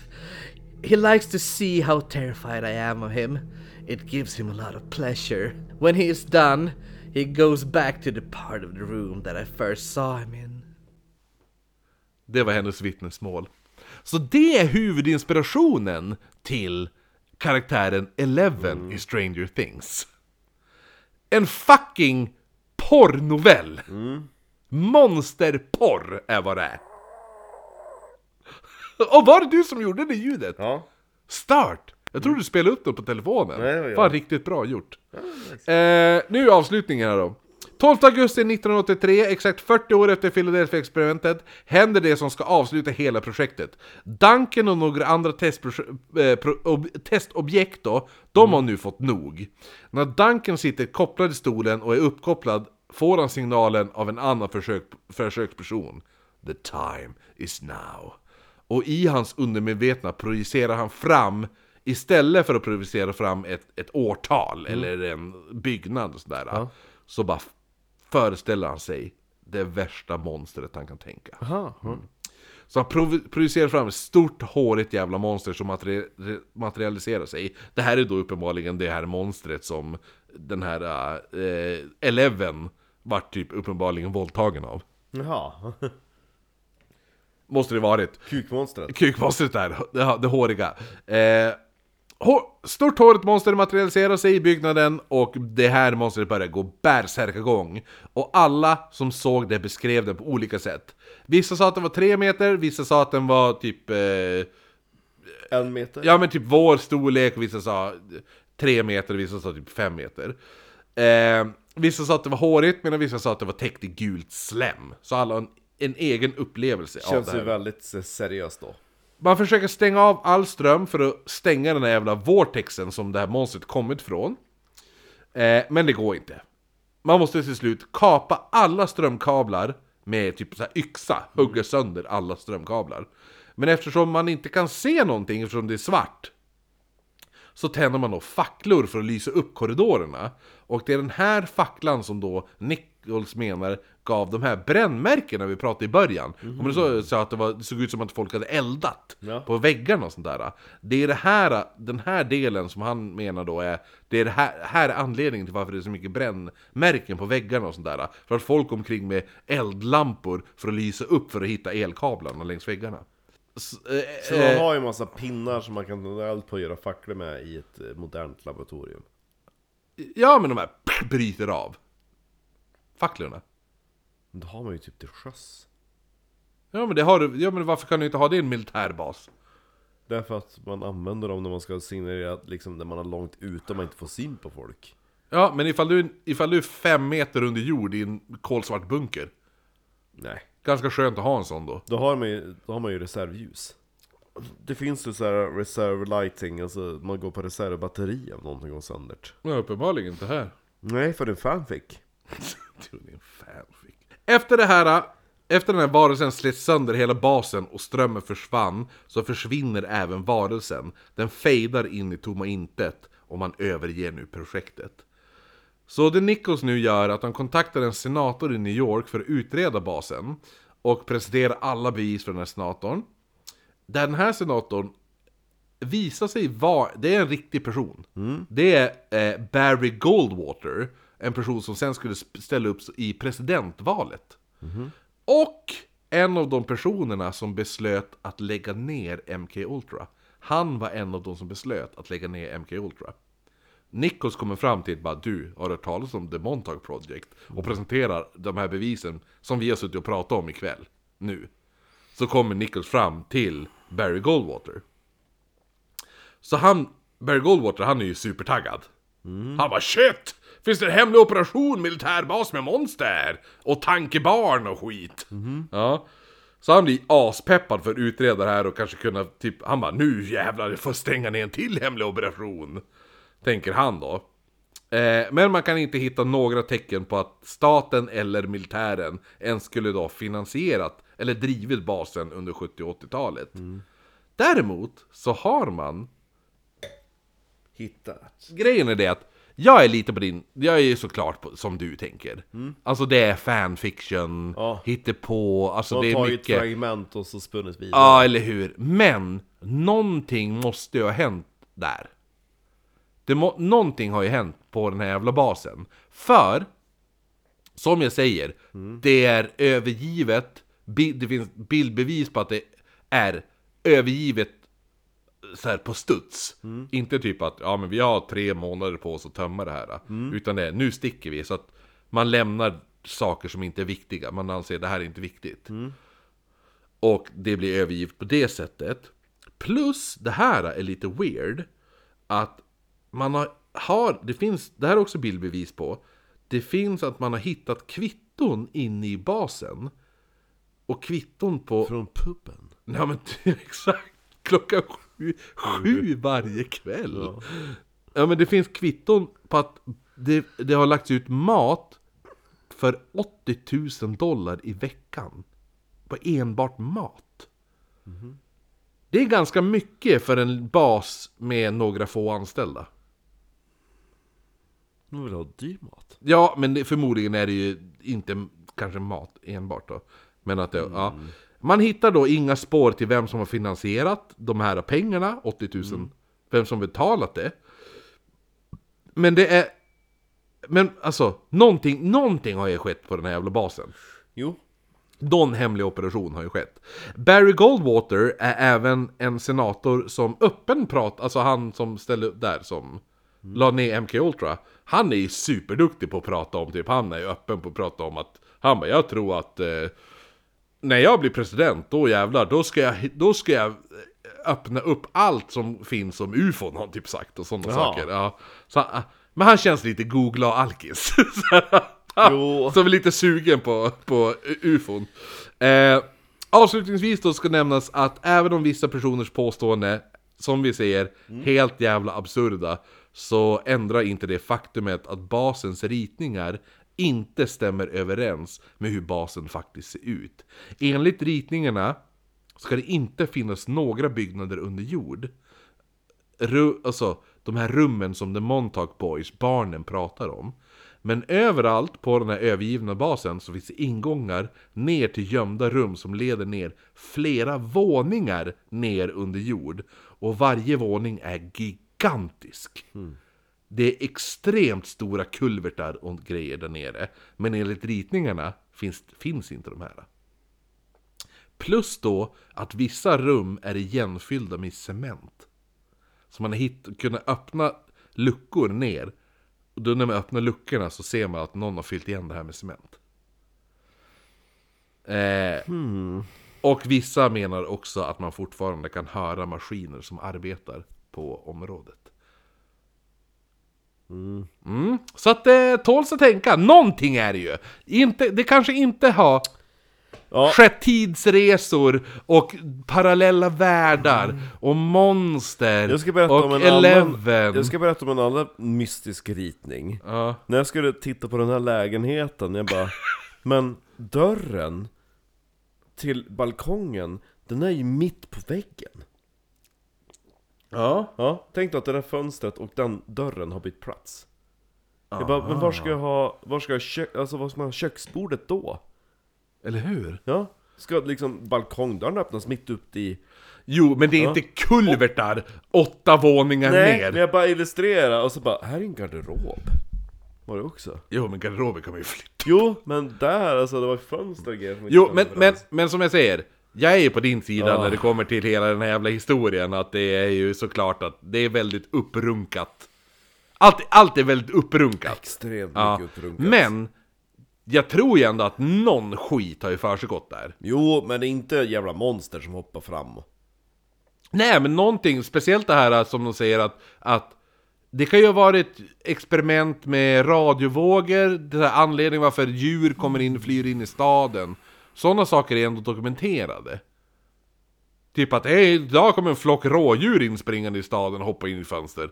He likes to see how terrified I am of him. It gives him a lot of pleasure. When he is done, he goes back to the part of the room that I first saw him in. Det var hennes vittnesmål. Så det är huvudinspirationen till karaktären Eleven i Stranger Things. En fucking porrnovell! Monsterporr är vad det är. Och var det du som gjorde det ljudet? Ja. Start! Jag tror du spelade upp det på telefonen. Nej, det var jag. Fan riktigt bra gjort. Eh, nu är avslutningen här då. 12 augusti 1983, exakt 40 år efter Philadelphia-experimentet, händer det som ska avsluta hela projektet. Duncan och några andra eh, pro- ob- testobjekt då, de har nu fått nog. När Duncan sitter kopplad i stolen och är uppkopplad får han signalen av en annan försök, försöksperson. The time is now. Och i hans undermedvetna projicerar han fram, istället för att projicera fram ett, ett årtal eller en byggnad och sådär, så bara föreställer han sig det värsta monstret han kan tänka. Aha. Så han prov- projicerar fram ett stort hårigt jävla monster som materi- re- materialiserar sig. Det här är då uppenbarligen det här monstret som den här eh, Eleven vart typ uppenbarligen våldtagen av. Jaha. Måste det varit. Kukmonstret. Kukmonstret där, det, det håriga. Eh, stort hårigt monster materialiserar sig i byggnaden och det här monstret börjar gå bärsärkagång. Och alla som såg det beskrev det på olika sätt. Vissa sa att den var tre meter, vissa sa att den var typ... Eh, En meter. Ja men typ vår storlek, vissa sa 3 meter, vissa sa typ 5 meter. Eh, vissa sa att det var hårigt, medan vissa sa att det var täckt i gult slem. Så alla har en, en egen upplevelse av Känns det ju här. väldigt eh, seriöst då. Man försöker stänga av all ström för att stänga den här jävla vortexen som det här monstret kommit från. Eh, men det går inte. Man måste till slut kapa alla strömkablar med typ så här yxa, hugga sönder alla strömkablar. Men eftersom man inte kan se någonting eftersom det är svart så tänder man då facklor för att lysa upp korridorerna. Och det är den här facklan som då Nichols menar gav de här brännmärkena vi pratade i början. Om det så, så att det, var, det såg ut som att folk hade eldat Ja. på väggarna och sånt där. Det är det här, den här delen som han menar då är, det är det här, här är anledningen till varför det är så mycket brännmärken på väggarna och sånt där. För att folk omkring med eldlampor för att lysa upp för att hitta elkablarna längs väggarna. S- eh, Så eh, man har ju en massa pinnar som man kan ta eld på och göra facklor med i ett eh, modernt laboratorium. Ja men de här bryter av. Facklorna. Men då har man ju typ till sjöss. Ja men det har du, ja men varför kan du inte ha det i en militärbas? Därför att man använder dem när man ska signalera liksom när man är långt ute och man inte får syn på folk. Ja men ifall du, ifall du är fem meter under jord i en kolsvart bunker. Nej. Ganska skönt att ha en sån då. Då har man ju, då har man ju reservljus. Det finns ju så här reserve lighting, alltså man går på reservbatteri om någonting går sönder. Ja uppenbarligen inte här. Nej, för en fanfic. Det är en fanfic. Efter det här, efter den här varelsen slets sönder hela basen och strömmen försvann, så försvinner även varelsen. Den fejdar in i tomma intet och man överger nu projektet. Så det Nichols nu gör är att han kontaktar en senator i New York för att utreda basen och presentera alla bevis för den här senatorn. Den här senatorn visar sig vara, det är en riktig person. Det är eh, Barry Goldwater, en person som sen skulle ställa upp i presidentvalet. Och en av de personerna som beslöt att lägga ner MK Ultra. Han var en av de som beslöt att lägga ner MK Ultra. Nichols kommer fram till bara du har hört talas om The Montauk Project och presenterar de här bevisen som vi har suttit och pratat om ikväll. Nu. Så kommer Nichols fram till Barry Goldwater. Så han, Barry Goldwater, han är ju supertaggad. Han bara shit! Finns det en hemlig operation, militärbas med monster? Och tankebarn och skit. Ja. Så han blir aspeppad för att utreda det här och kanske kunna typ, han bara nu jävlar, jag får stänga ner en till hemlig operation. Tänker han då. Eh, men man kan inte hitta några tecken på att staten eller militären ens skulle då finansierat eller drivit basen under 70 och 80-talet. Däremot så har man Hittat. Grejen är det att jag är lite på din, jag är ju såklart på, som du tänker. Alltså det är fanfiction, Ja. hittepå, alltså Man det har är tagit mycket... fragment och så spunnit vidare. Ja, eller hur? Men, någonting måste ju ha hänt där. Det må, någonting har ju hänt på den här jävla basen. För, som jag säger, det är övergivet, det finns bildbevis på att det är övergivet så här på studs. Inte typ att ja men vi har tre månader på oss att tömma det här. Utan det är nu sticker vi. Så att man lämnar saker som inte är viktiga. Man anser att det här är inte viktigt. Och det blir övergivet på det sättet. Plus, det här är lite weird. Att man har, har det finns, det här är också bildbevis på. Det finns att man har hittat kvitton inne i basen. Och kvitton på... Från puben. Ja men exakt, klockan sju, sju varje kväll. Ja. men det finns kvitton på att det, det har lagts ut mat för 80 000 dollar i veckan. På enbart mat. Det är ganska mycket för en bas med några få anställda. De vill ha dyr mat. Ja, men det, förmodligen är det ju inte kanske mat enbart då. Men att det, ja. Man hittar då inga spår till vem som har finansierat de här pengarna, 80 000, vem som betalat det. Men det är... Men alltså, någonting, någonting har ju skett på den här jävla basen. Jo. Någon hemlig operation har ju skett. Barry Goldwater är även en senator som öppen pratar, alltså han som ställde upp där som la ner MK Ultra. Han är ju superduktig på att prata om, typ han är ju öppen på att prata om att han bara, jag tror att eh, när jag blir president, då jävlar, då ska jag, då ska jag öppna upp allt som finns om ufon, har han typ sagt och sådana saker. Ja. Så, ah, men han känns lite googla och alkis. Jo. Som är lite sugen på, på ufon. Eh, avslutningsvis då ska nämnas att även om vissa personers påstående, som vi säger, helt jävla absurda, så ändrar inte det faktumet att basens ritningar inte stämmer överens med hur basen faktiskt ser ut. Enligt ritningarna ska det inte finnas några byggnader under jord. Ru- alltså, de här rummen som The Montauk Boys, barnen, pratar om. Men överallt på den här övergivna basen så finns det ingångar ner till gömda rum som leder ner flera våningar ner under jord. Och varje våning är gigantisk. Hmm. Det är extremt stora kulvertar och grejer där nere. Men enligt ritningarna finns, finns inte de här. Plus då att vissa rum är igenfyllda med cement. Så man har hitt, kunnat öppna luckor ner. Och då när man öppnar luckorna så ser man att någon har fyllt igen det här med cement. Eh, Och vissa menar också att man fortfarande kan höra maskiner som arbetar på området. Mm. Så att det tåls att tänka. Någonting är det ju. Inte, det kanske inte har Ja. skett tidsresor och parallella världar och monster Jag ska berätta och om en Eleven. annan, jag ska berätta om en annan mystisk ritning. Ja. När jag skulle titta på den här lägenheten, jag bara Men dörren till balkongen, den är ju mitt på väggen. Ja. Ja, tänk dig att det där fönstret och den dörren har bytt plats. Jag bara, men var ska jag ha, var ska jag kö- alltså var ska man ha köksbordet då? Eller hur? Ja, ska liksom balkongdörren öppnas mitt upp i... Jo, men det är inte kulvertar åtta våningar Nej, ner. men jag bara illustrerar och så bara, här är en garderob. Var det också? Jo, men garderoben kan man ju flytta. Jo, men där alltså, det var fönster och grejer som inte Jo, stämde men, men, överens. men som jag säger. Jag är ju på din sida Ja. när det kommer till hela den här jävla historien. Att det är ju såklart att det är väldigt upprunkat. Allt, allt är väldigt upprunkat. Extremt Ja. mycket upprunkat. Men, jag tror ju ändå att någon skit har ju försiggått där. Jo, men det är inte jävla monster som hoppar fram. Nej, men någonting, speciellt det här som de säger att, att det kan ju ha varit experiment med radiovågor, det här anledningen varför djur kommer in, flyr in i staden. Sådana saker är ändå dokumenterade. Typ att hej, idag kommer en flock rådjur inspringande i staden och hoppar in i fönster.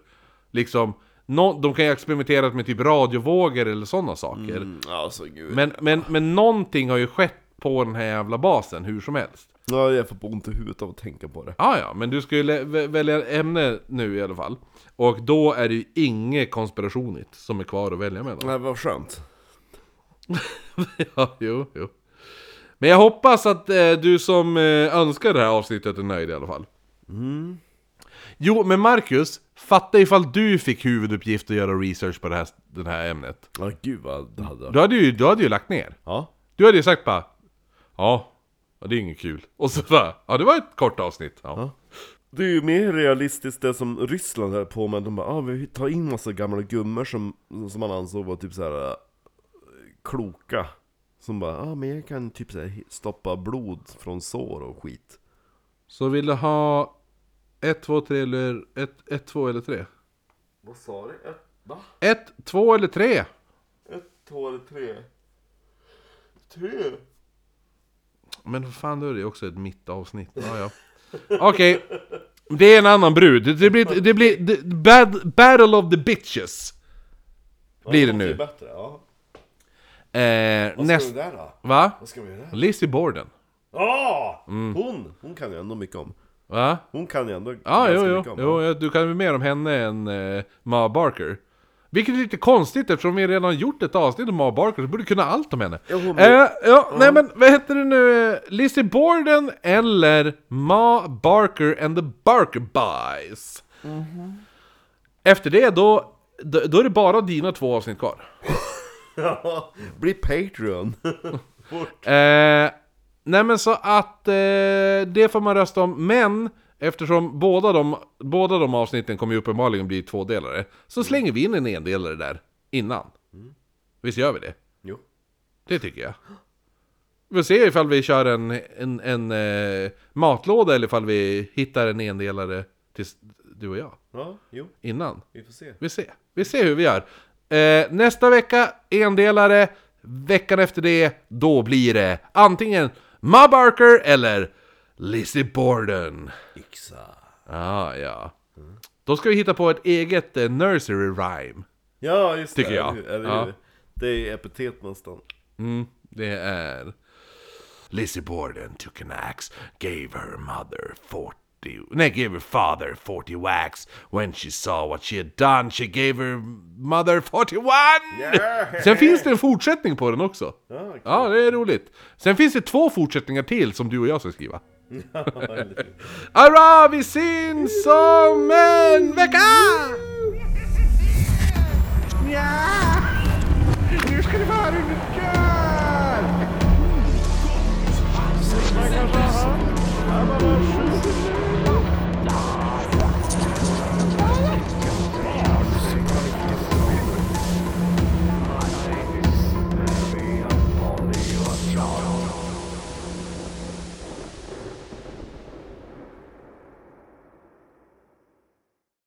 Liksom, nå- de kan ju ha experimenterat med typ radiovågor eller sådana saker. Mm, alltså. Men, men, men någonting har ju skett på den här jävla basen, hur som helst. Ja, jag får ont i huvudet av att tänka på det. Ja, ja, men du ska ju välja ämne nu i alla fall. Och då är det ju inget konspirationigt som är kvar att välja mellan. Nej, vad skönt. ja, jo, jo. Men jag hoppas att eh, du som eh, önskar det här avsnittet är nöjd i alla fall. Jo, men Marcus, fatta ifall du fick huvuduppgift att göra research på det här, det här ämnet. Ja, gud vad det hade Du hade, ju, du hade ju lagt ner. Ja. Du hade ju sagt bara Ja, Ja, det är inget kul. Och så bara, ja det var ett kort avsnitt. Ja. Det är ju mer realistiskt det som Ryssland höll på med, de bara ah, vi tar in massa gamla gummor som, som man ansåg var typ såhär kloka Som bara, ah, men jag kan typ såhär stoppa blod från sår och skit Så vill du ha 1, 2, 3 eller 1, 2 eller 3? Vad sa du? Ett, va? 1, 2 eller 3? Ett, två eller tre? Tre? Men vad fan, då är det också ett mittavsnitt. Ja, ja. Okej. Det är en annan brud. Det blir, det blir det, bad, Battle of the Bitches. Blir det nu. bättre, ja Eh, Vad näst, ska vi där då? va? Vad ska vi där? Lizzie Borden. Ah! Mm. Hon, hon kan ju ändå mycket om Va? Hon kan ju ändå Ja, jo, ganska jo. mycket om jo. ja, Du kan ju mer om henne än eh, Ma Barker. Vilket är lite konstigt eftersom vi redan gjort ett avsnitt om Ma Barker, så borde du kunna allt om henne. Jo, men- Eh, ja, nej men vad heter det nu? Eh, Lizzie Borden eller Ma Barker and the Barker Boys? Efter det då, då, då är det bara dina två avsnitt kvar. Ja, bli Patreon Eh, nej men så att eh, det får man rösta om, men eftersom båda de, båda de avsnitten kommer ju uppenbarligen bli tvådelare, så slänger vi in en endelare där innan. Visst gör vi det? Jo Det tycker jag. Vi får se ifall vi kör en, en, en eh, matlåda eller ifall vi hittar en endelare till du och jag Ja, jo, innan. vi får se Vi ser. Vi ser hur vi gör. Eh, nästa vecka, endelare. Veckan efter det, då blir det antingen Ma Barker eller Lizzie Borden. Yxa Ah, ja. Då ska vi hitta på ett eget eh, nursery rhyme. Ja, just Tycker det, jag. eller Ja. Det är epitet nästan Mm, det är... Lizzie Borden took an axe, gave her mother 40... 50. They gave her father 40 wax When she saw what she had done, she gave her mother 41! Yeah. Sen finns det en fortsättning på den också. Ah, cool. Ja, det är roligt. Sen finns det två fortsättningar till som du och jag ska skriva. Hurra, vi syns om en vecka! Ja! Nu ska det vara kul! Stackars Adam!